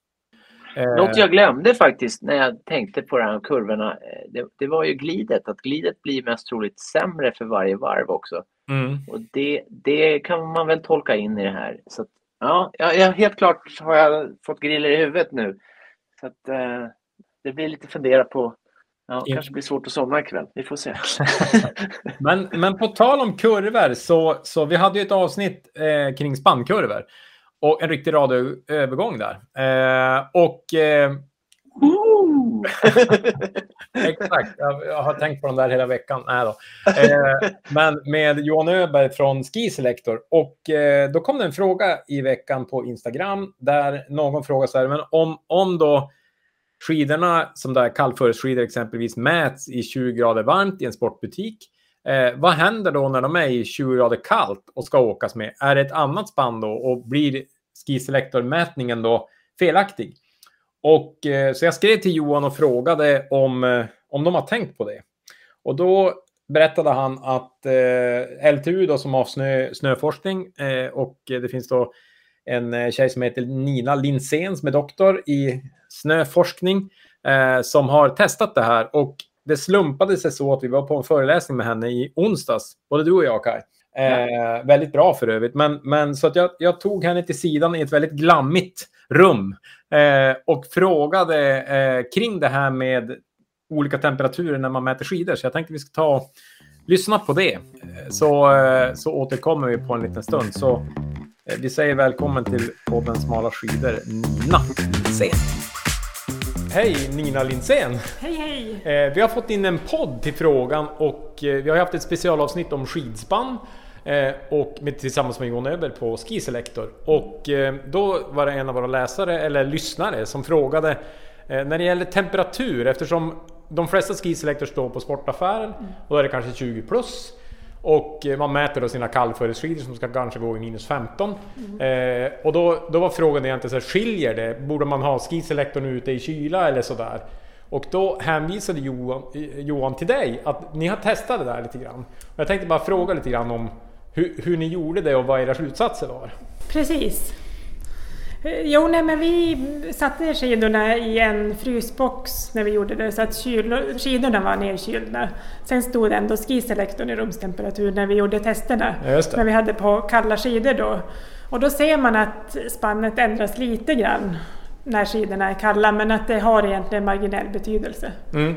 Eh, Något jag glömde faktiskt när jag tänkte på de här kurvorna, eh, det, det var ju glidet. Att glidet blir mest troligt sämre för varje varv också. mm. Och det, det kan man väl tolka in i det här. Så att, ja, jag, helt klart har jag fått griller i huvudet nu. Så att, eh, det blir lite fundera på. Ja, Ja. kanske blir svårt att somna ikväll. Vi får se. Men, men på tal om kurvor så, så vi hade ju ett avsnitt eh, kring spannkurvor och en riktig radioövergång där. Eh, och eh, exakt, jag, jag har tänkt på den där hela veckan. Nej då. Eh, men med Johan Öberg från Ski Selector. Och eh, då kom det en fråga i veckan på Instagram där någon frågade så här, men om, om då skidorna som där kallföresskidor exempelvis mäts i 20 grader varmt i en sportbutik. Eh, vad händer då när de är i 20 grader kallt och ska åkas med? Är det ett annat spann då och blir skiselektormätningen då felaktig? Och eh, så jag skrev till Johan och frågade om, eh, om de har tänkt på det. Och då berättade han att eh, LTU då som har snö, snöforskning eh, och det finns då en eh, tjej som heter Nina Linsén som är doktor i snöforskning eh, som har testat det här och det slumpade sig så att vi var på en föreläsning med henne i onsdags, både du och jag Kaj. Eh, väldigt bra för övrigt, men, men så att jag, jag tog henne till sidan i ett väldigt glammigt rum eh, och frågade eh, kring det här med olika temperaturer när man mäter skidor. Så jag tänkte vi ska ta lyssna på det. Eh, Så, eh, så återkommer vi på en liten stund. Så eh, vi säger välkommen till podden Smala skidor, Nina Linsén. Hej Nina Linsén! Hej hej! Eh, vi har fått in en podd till frågan och eh, vi har haft ett specialavsnitt om skidspann eh, och med, tillsammans med Johan Öberg på Ski Selector. Och då var det en av våra läsare, eller lyssnare, som frågade när det gäller temperatur eftersom de flesta Ski Selector står på sportaffären och då är det kanske 20 plus. Och eh, man mäter då sina kallföresskidor som ska kanske gå i minus 15. Eh, och då, då var frågan egentligen så här, skiljer det? Borde man ha skiselektorn ute i kyla eller sådär? Och då hänvisade Johan, eh, Johan till dig att ni har testat det där lite grann. Och jag tänkte bara fråga lite grann om hur, hur ni gjorde det och vad era slutsatser var. Precis. Eh, Jo, nej, men vi satte skidorna i en frysbox när vi gjorde det så att kyl, skidorna var nedkylda. Sen stod ändå skiselektorn i rumstemperatur när vi gjorde testerna. Men vi hade på kalla skidor då. Och då ser man att spannet ändras lite grann när skidorna är kalla men att det har egentligen marginell betydelse. Mm.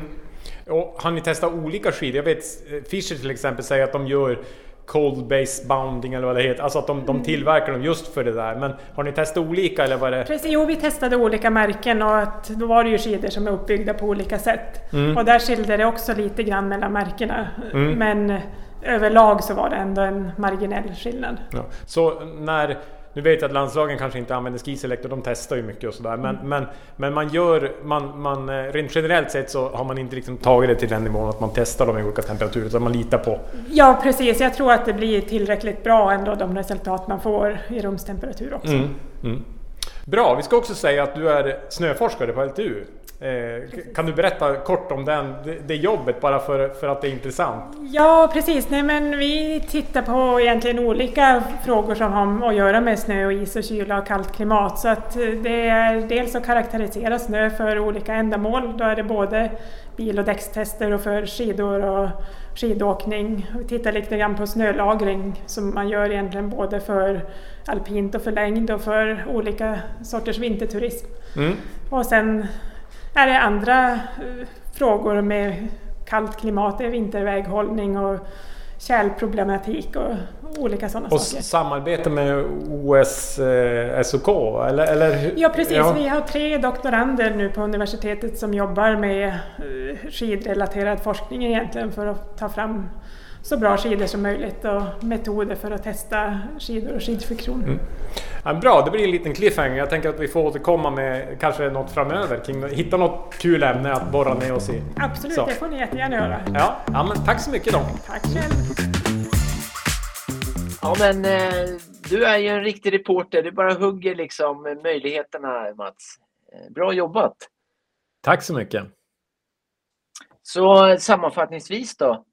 Och har ni testat olika skidor? Jag vet eh, Fischer till exempel säger att de gör cold base bounding eller vad det heter. Alltså att de, de tillverkar dem just för det där. Men har ni testat olika eller vad det? Precis, jo, vi testade olika märken och att då var det ju skidor som är uppbyggda på olika sätt. Mm. Och där skilde det också lite grann mellan märkena. Mm. Men överlag så var det ändå en marginell skillnad. Ja. Så när, nu vet jag att landslagen kanske inte använder skiselektor, de testar ju mycket och sådär. Men, men, men man gör, man, man, eh, rent generellt sett så har man inte liksom tagit det till den nivån att man testar dem i olika temperaturer, utan man litar på. Ja precis, jag tror att det blir tillräckligt bra ändå de resultat man får i rumstemperatur också. Mm, mm. Bra, vi ska också säga att du är snöforskare på LTU. Eh, kan du berätta kort om den, det, det jobbet bara för, för att det är intressant? Ja precis, Nej, men vi tittar på egentligen olika frågor som har att göra med snö och is och kyla och kallt klimat. Så att det är dels att karaktärisera snö för olika ändamål. Då är det både bil och däckstester och för skidor och skidåkning. Vi tittar lite grann på snölagring som man gör egentligen både för alpint och för längd och för olika sorters vinterturism. Mm. Och sen är det andra eh, frågor med kallt klimat, vinterväghållning och kärlproblematik och olika sådana och saker. Och samarbete med OS eh? Eller, eller? Ja precis, ja. vi har tre doktorander nu på universitetet som jobbar med eh, skidrelaterad forskning egentligen för att ta fram så bra skidor som möjligt och metoder för att testa skidor och skidfriktion. Mm. Ja, bra, det blir en liten cliffhanger. Jag tänker att vi får återkomma med kanske något framöver. Kring, hitta något kul ämne att borra ner oss i. Absolut, så. det får ni jättegärna göra. Ja, ja men tack så mycket då. Tack själv. Ja men eh, du är ju en riktig reporter. Du bara hugger liksom möjligheterna Mats. Eh, bra jobbat! Tack så mycket! Så sammanfattningsvis då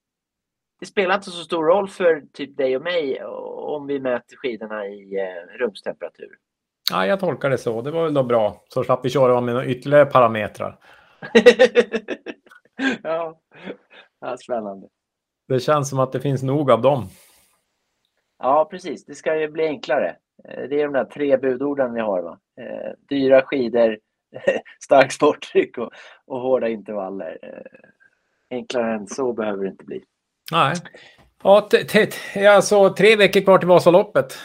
det spelar inte så stor roll för typ dig och mig om vi mäter skidorna i eh, rumstemperatur. Ja, jag tolkar det så. Det var väl då bra. Så slapp vi köra med några ytterligare parametrar. ja. ja, spännande. Det känns som att det finns nog av dem. Ja, precis. Det ska ju bli enklare. Eh, det är de där tre budorden vi har. Va? Eh, dyra skidor, starkt sporttryck och, och hårda intervaller. enklare än så behöver det inte bli. Nej. Ja, alltså tre veckor kvar till Vasaloppet.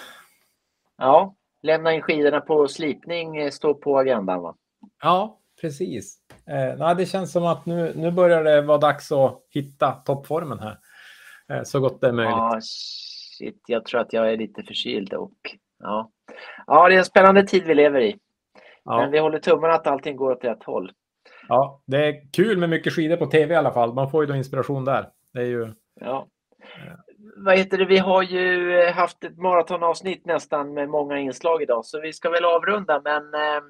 Ja, lämna in skidorna på slipning eh, står på agendan va? Ja, precis. Eh, nej, det känns som att nu, nu börjar det vara dags att hitta toppformen här. Eh, så gott det är möjligt. Ja, shit, jag tror att jag är lite förkyld och ja. Ja, det är en spännande tid vi lever i. Ja. Men vi håller tummarna att allting går åt rätt håll. Ja, det är kul med mycket skidor på tv i alla fall. Man får ju då inspiration där. Det är ju Ja. Eh. Vad heter det? Vi har ju eh, haft ett maratonavsnitt nästan med många inslag idag, så vi ska väl avrunda. Men eh,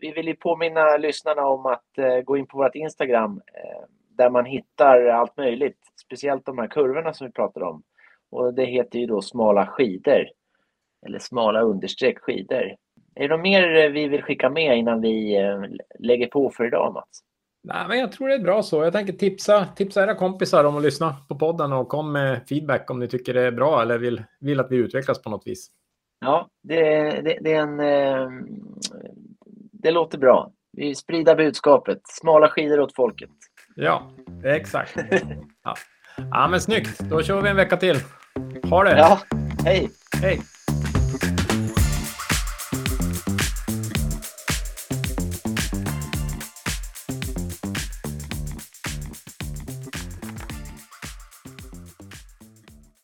vi vill ju påminna lyssnarna om att eh, gå in på vårt Instagram eh, där man hittar allt möjligt, speciellt de här kurvorna som vi pratar om. Och det heter ju då smala skidor eller smala understreck skidor. Är det något mer eh, vi vill skicka med innan vi eh, lägger på för idag, Mats? Nej, men jag tror det är bra så. Jag tänker tipsa, tipsa era kompisar om att lyssna på podden och kom med feedback om ni tycker det är bra eller vill, vill att vi utvecklas på något vis. Ja, det, det, det är en... Eh, det låter bra. Vi sprider budskapet. Smala skidor åt folket. Ja, exakt. Ja. ja, men snyggt. Då kör vi en vecka till. Ha det! Ja, hej! Hej!